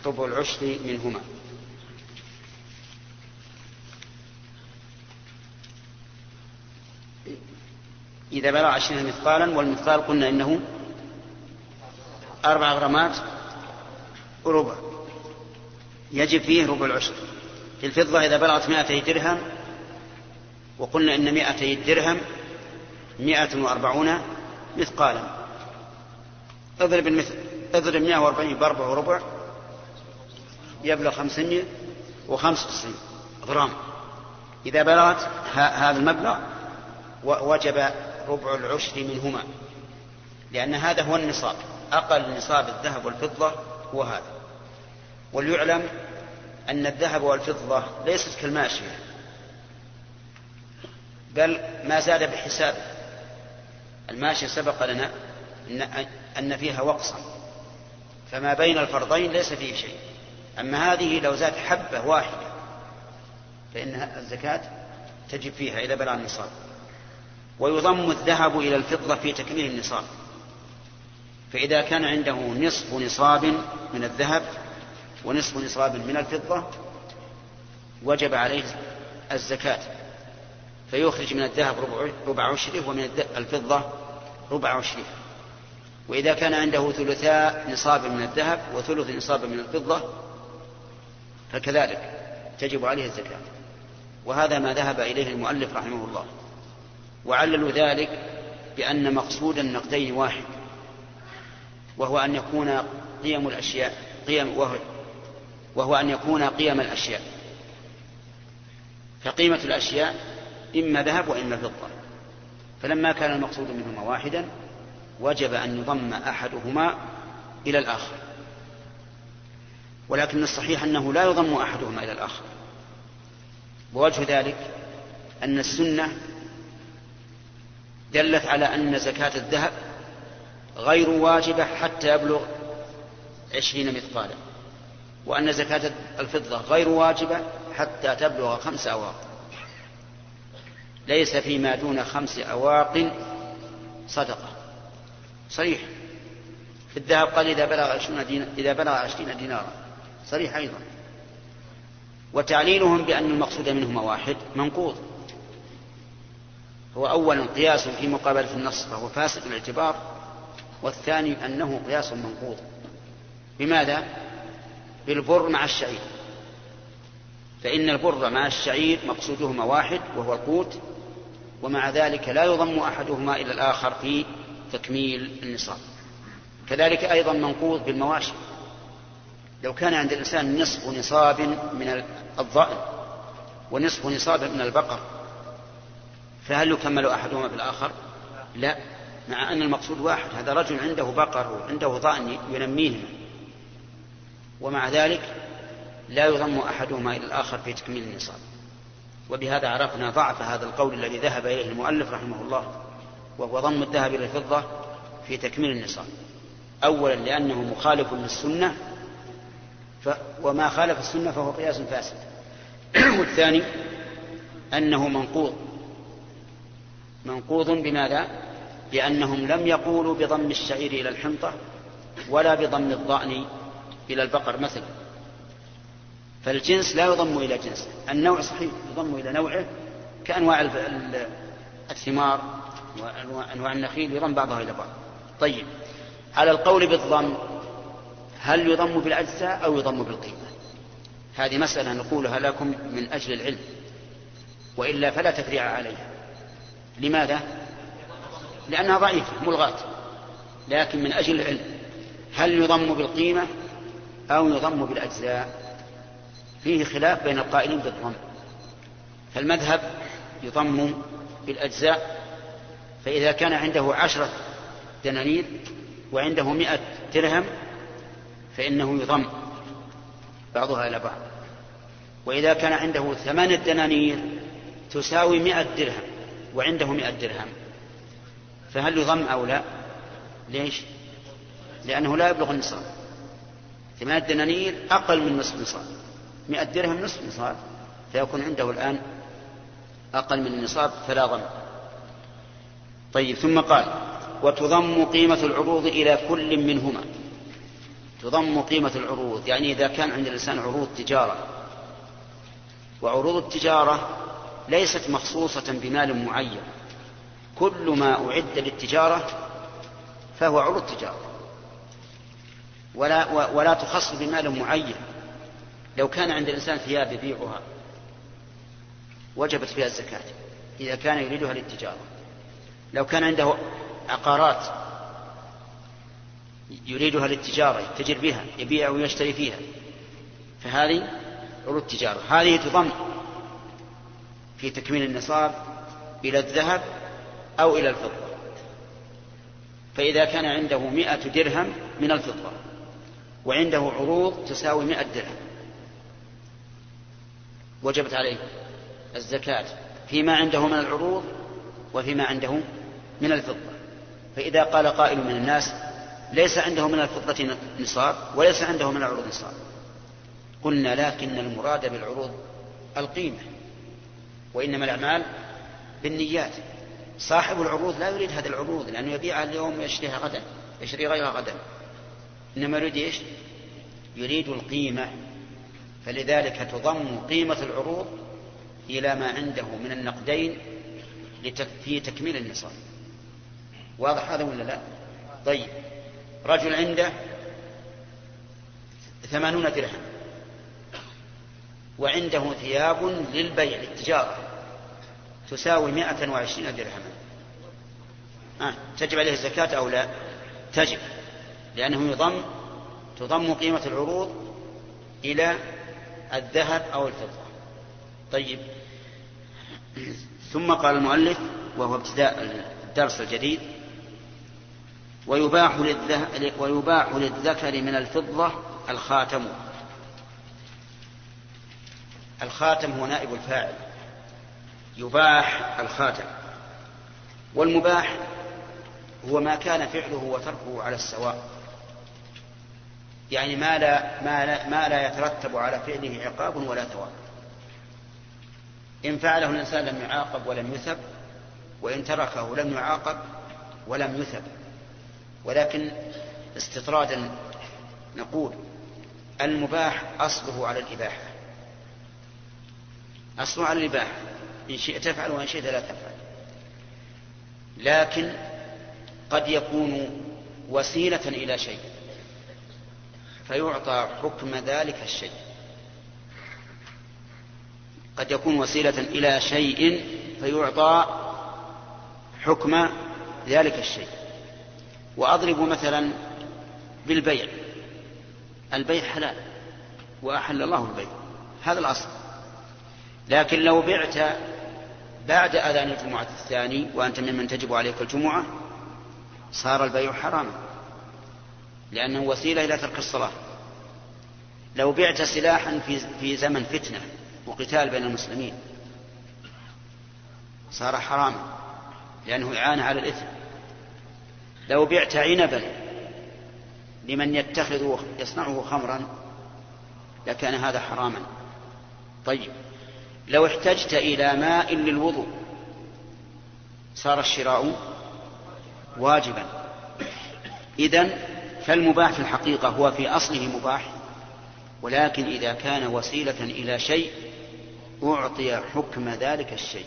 ربع العشر منهما. إذا بلغ عشرين مثقالا والمثقال قلنا إنه أربع غرامات وربع. يجب فيه ربع العشر. في الفضة إذا بلغت مائتي درهم وقلنا إن مائتي درهم مائة وأربعون مثقالا. اضرب المثل اضرب مائة وأربعين بأربع وربع يبلغ خمسمائة وخمسة وتسعين غرام. إذا بلغت هذا المبلغ وجب ربع العشر منهما. لأن هذا هو النصاب. أقل نصاب الذهب والفضة هو هذا. وليعلم أن الذهب والفضة ليست كالماشية. بل ما زاد بحساب الماشية سبق لنا أن فيها وقصا. فما بين الفرضين ليس فيه شيء. أما هذه لو زاد حبة واحدة فإن الزكاة تجب فيها إذا بلغ النصاب. ويضم الذهب إلى الفضة في تكميل النصاب. فإذا كان عنده نصف نصاب من الذهب ونصف نصاب من الفضة وجب عليه الزكاة. فيخرج من الذهب ربع عشره ومن الفضة ربع عشره. وإذا كان عنده ثلثاء نصاب من الذهب وثلث نصاب من الفضة فكذلك تجب عليه الزكاة. وهذا ما ذهب إليه المؤلف رحمه الله. وعللوا ذلك بأن مقصود النقدين واحد وهو أن يكون قيم الأشياء قيم وهو, وهو أن يكون قيم الأشياء. فقيمة الأشياء إما ذهب وإما فضة. فلما كان المقصود منهما واحدا وجب أن يضم أحدهما إلى الآخر. ولكن الصحيح أنه لا يضم أحدهما إلى الآخر. ووجه ذلك أن السنة دلت على أن زكاة الذهب غير واجبة حتى يبلغ عشرين مثقالا وأن زكاة الفضة غير واجبة حتى تبلغ خمس أواق ليس فيما دون خمس أواق صدقة. صريح. في الذهب قال إذا بلغ عشرين دينا إذا بلغ عشرين دينارا. صريح أيضا. وتعليلهم بأن المقصود منهما واحد منقوض. هو أولا قياس في مقابلة النص فهو فاسد الاعتبار. والثاني أنه قياس منقوض. بماذا؟ بالبر مع الشعير. فإن البر مع الشعير مقصودهما واحد وهو القوت ومع ذلك لا يضم أحدهما إلى الآخر في تكميل النصاب. كذلك أيضا منقوض بالمواشي. لو كان عند الإنسان نصف نصاب من الضأن ونصف نصاب من البقر فهل يكمل أحدهما بالآخر لا مع أن المقصود واحد هذا رجل عنده بقر وعنده ضأن ينميهما ومع ذلك لا يضم أحدهما إلى الآخر في تكميل النصاب. وبهذا عرفنا ضعف هذا القول الذي ذهب إليه المؤلف رحمه الله وهو ضم الذهب إلى الفضة في تكميل النصاب. أولا لأنه مخالف للسنة ف وما خالف السنة فهو قياس فاسد. <clears throat> والثاني أنه منقوض. منقوض بماذا؟ بأنهم لم يقولوا بضم الشعير إلى الحنطة ولا بضم الضأن إلى البقر مثلا. فالجنس لا يضم إلى جنس النوع صحيح يضم إلى نوعه كأنواع الثمار وأنواع النخيل يضم بعضها إلى بعض. طيب على القول بالضم هل يضم بالأجزاء أو يضم بالقيمة؟ هذه مسألة نقولها لكم من أجل العلم وإلا فلا تفريع عليها. لماذا؟ لأنها ضعيفة ملغاة لكن من أجل العلم هل يضم بالقيمة أو يضم بالأجزاء؟ فيه خلاف بين القائلين بالضم. فالمذهب يضم بالأجزاء فإذا كان عنده عشرة دنانير وعنده مئة درهم فإنه يضم بعضها إلى بعض. وإذا كان عنده ثمانية دنانير تساوي مئة درهم وعنده مئة درهم. فهل يضم أو لا؟ ليش؟ لأنه لا يبلغ النصاب. ثمانية دنانير أقل من نصف نصاب مئة درهم نصف نصاب فيكون عنده الآن أقل من النصاب فلا ضم. طيب ثم قال وتضم قيمة العروض إلى كل منهما. تضم قيمة العروض يعني إذا كان عند الإنسان عروض تجارة. وعروض التجارة ليست مخصوصة بمال معين. كل ما أعد للتجارة فهو عروض تجارة ولا ولا تخص بمال معين. لو كان عند الإنسان ثياب يبيعها وجبت فيها الزكاة إذا كان يريدها للتجارة. لو كان عنده عقارات يريدها للتجارة يتجر بها يبيع ويشتري فيها فهذه عروض تجارة هذه تضم في تكميل النصاب إلى الذهب أو إلى الفضة. فإذا كان عنده مئة درهم من الفضة وعنده عروض تساوي مئة درهم. وجبت عليه الزكاة فيما عنده من العروض وفيما عنده من الفضة. فإذا قال قائل من الناس ليس عنده من الفضة نصاب وليس عنده من العروض نصاب. قلنا لكن المراد بالعروض القيمة. وإنما الأعمال بالنيات. صاحب العروض لا يريد هذه العروض لأنه يبيعها اليوم ويشتريها غدا يشتري غيرها غدا. إنما يريد إيش؟ يريد القيمة. فلذلك تضم قيمة العروض إلى ما عنده من النقدين في تكميل النصاب. واضح هذا ولا لا؟ طيب. رجل عنده ثمانون درهم. وعنده ثياب للبيع للتجارة. تساوي مائة وعشرين درهما. آه. تجب عليه الزكاة أو لا؟ تجب لأنه يضم تضم قيمة العروض إلى الذهب أو الفضة. طيب. ثم قال المؤلف وهو ابتداء الدرس الجديد ويباح, ويباح للذكر من الفضة الخاتم. الخاتم هو نائب الفاعل. يباح الخاتم. والمباح هو ما كان فعله وتركه على السواء. يعني ما لا ما لا, ما لا يترتب على فعله عقاب ولا ثواب. إن فعله الإنسان لم يعاقب ولم يثب وإن تركه لم يعاقب ولم يثب. ولكن استطرادا نقول المباح أصله على الإباحة. أصله على الإباحة. إن شئت تفعل وإن شئت لا تفعل. لكن قد يكون وسيلة إلى شيء فيعطى حكم ذلك الشيء. قد يكون وسيلة إلى شيء فيعطى حكم ذلك الشيء. وأضرب مثلا بالبيع. البيع حلال وأحل الله البيع. هذا الأصل. لكن لو بعت بعد أذان الجمعة الثاني وأنت ممن تجب عليك الجمعة صار البيع حراما لأنه وسيلة إلى ترك الصلاة. لو بعت سلاحا في زمن فتنة وقتال بين المسلمين صار حراما لأنه إعانة على الإثم. لو بعت عنبا لمن يتخذ يصنعه خمرا لكان هذا حراما. طيب. لو احتجت إلى ماء للوضوء صار الشراء واجبا. إذن فالمباح في الحقيقة هو في أصله مباح ولكن إذا كان وسيلة إلى شيء أعطي حكم ذلك الشيء.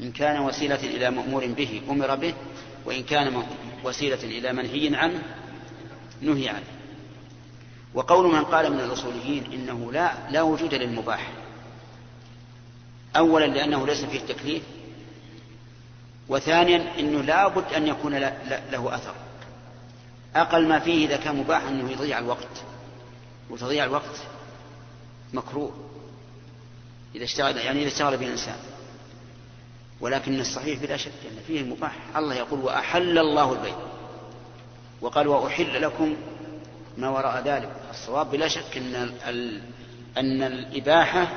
إن كان وسيلة إلى مأمور به أمر به وإن كان وسيلة إلى منهي عنه نهي عنه. وقول من قال من الأصوليين إنه لا لا وجود للمباح. أولا لأنه ليس فيه تكليف وثانيا أنه لا بد أن يكون له أثر. أقل ما فيه إذا كان مباح أنه يضيع الوقت وتضييع الوقت مكروه إذا اشتغل يعني إذا اشتغل به الإنسان ولكن الصحيح بلا شك أن فيه المباح. الله يقول وأحل الله البيت وقال وأحل لكم ما وراء ذلك. الصواب بلا شك أن أن الإباحة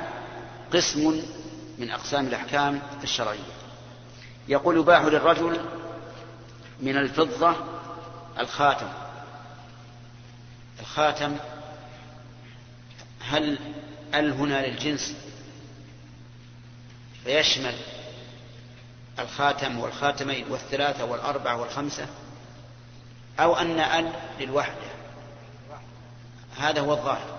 قسم من أقسام الأحكام الشرعية. يقول يباح للرجل من الفضة الخاتم. الخاتم هل ال هنا للجنس؟ فيشمل الخاتم والخاتمين والثلاثة والأربعة والخمسة أو أن ال للوحدة. هذا هو الظاهر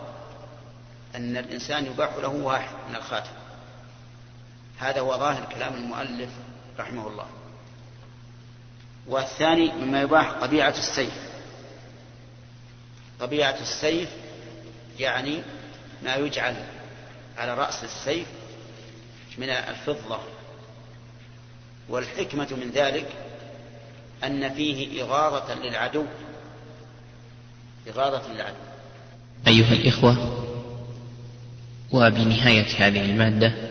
أن الإنسان يباح له واحد من الخاتم. هذا هو ظاهر كلام المؤلف رحمه الله. والثاني مما يباح طبيعة السيف. طبيعة السيف يعني ما يجعل على رأس السيف من الفضة. والحكمة من ذلك أن فيه إغاظة للعدو. إغاظة للعدو. أيها الإخوة وبنهاية هذه المادة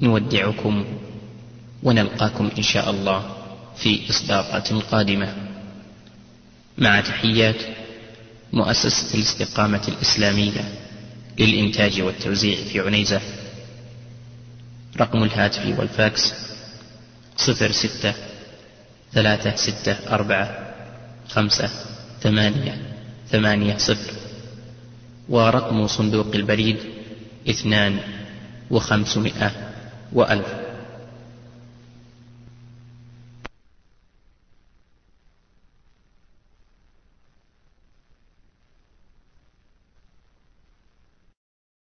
نودعكم ونلقاكم إن شاء الله في إصدارات قادمة. مع تحيات مؤسسة الاستقامة الإسلامية للإنتاج والتوزيع في عنيزة. رقم الهاتف والفاكس صفر ستة ثلاثة ستة أربعة خمسة ثمانية ثمانية صفر. ورقم صندوق البريد اثنان وخمسمائة وألف.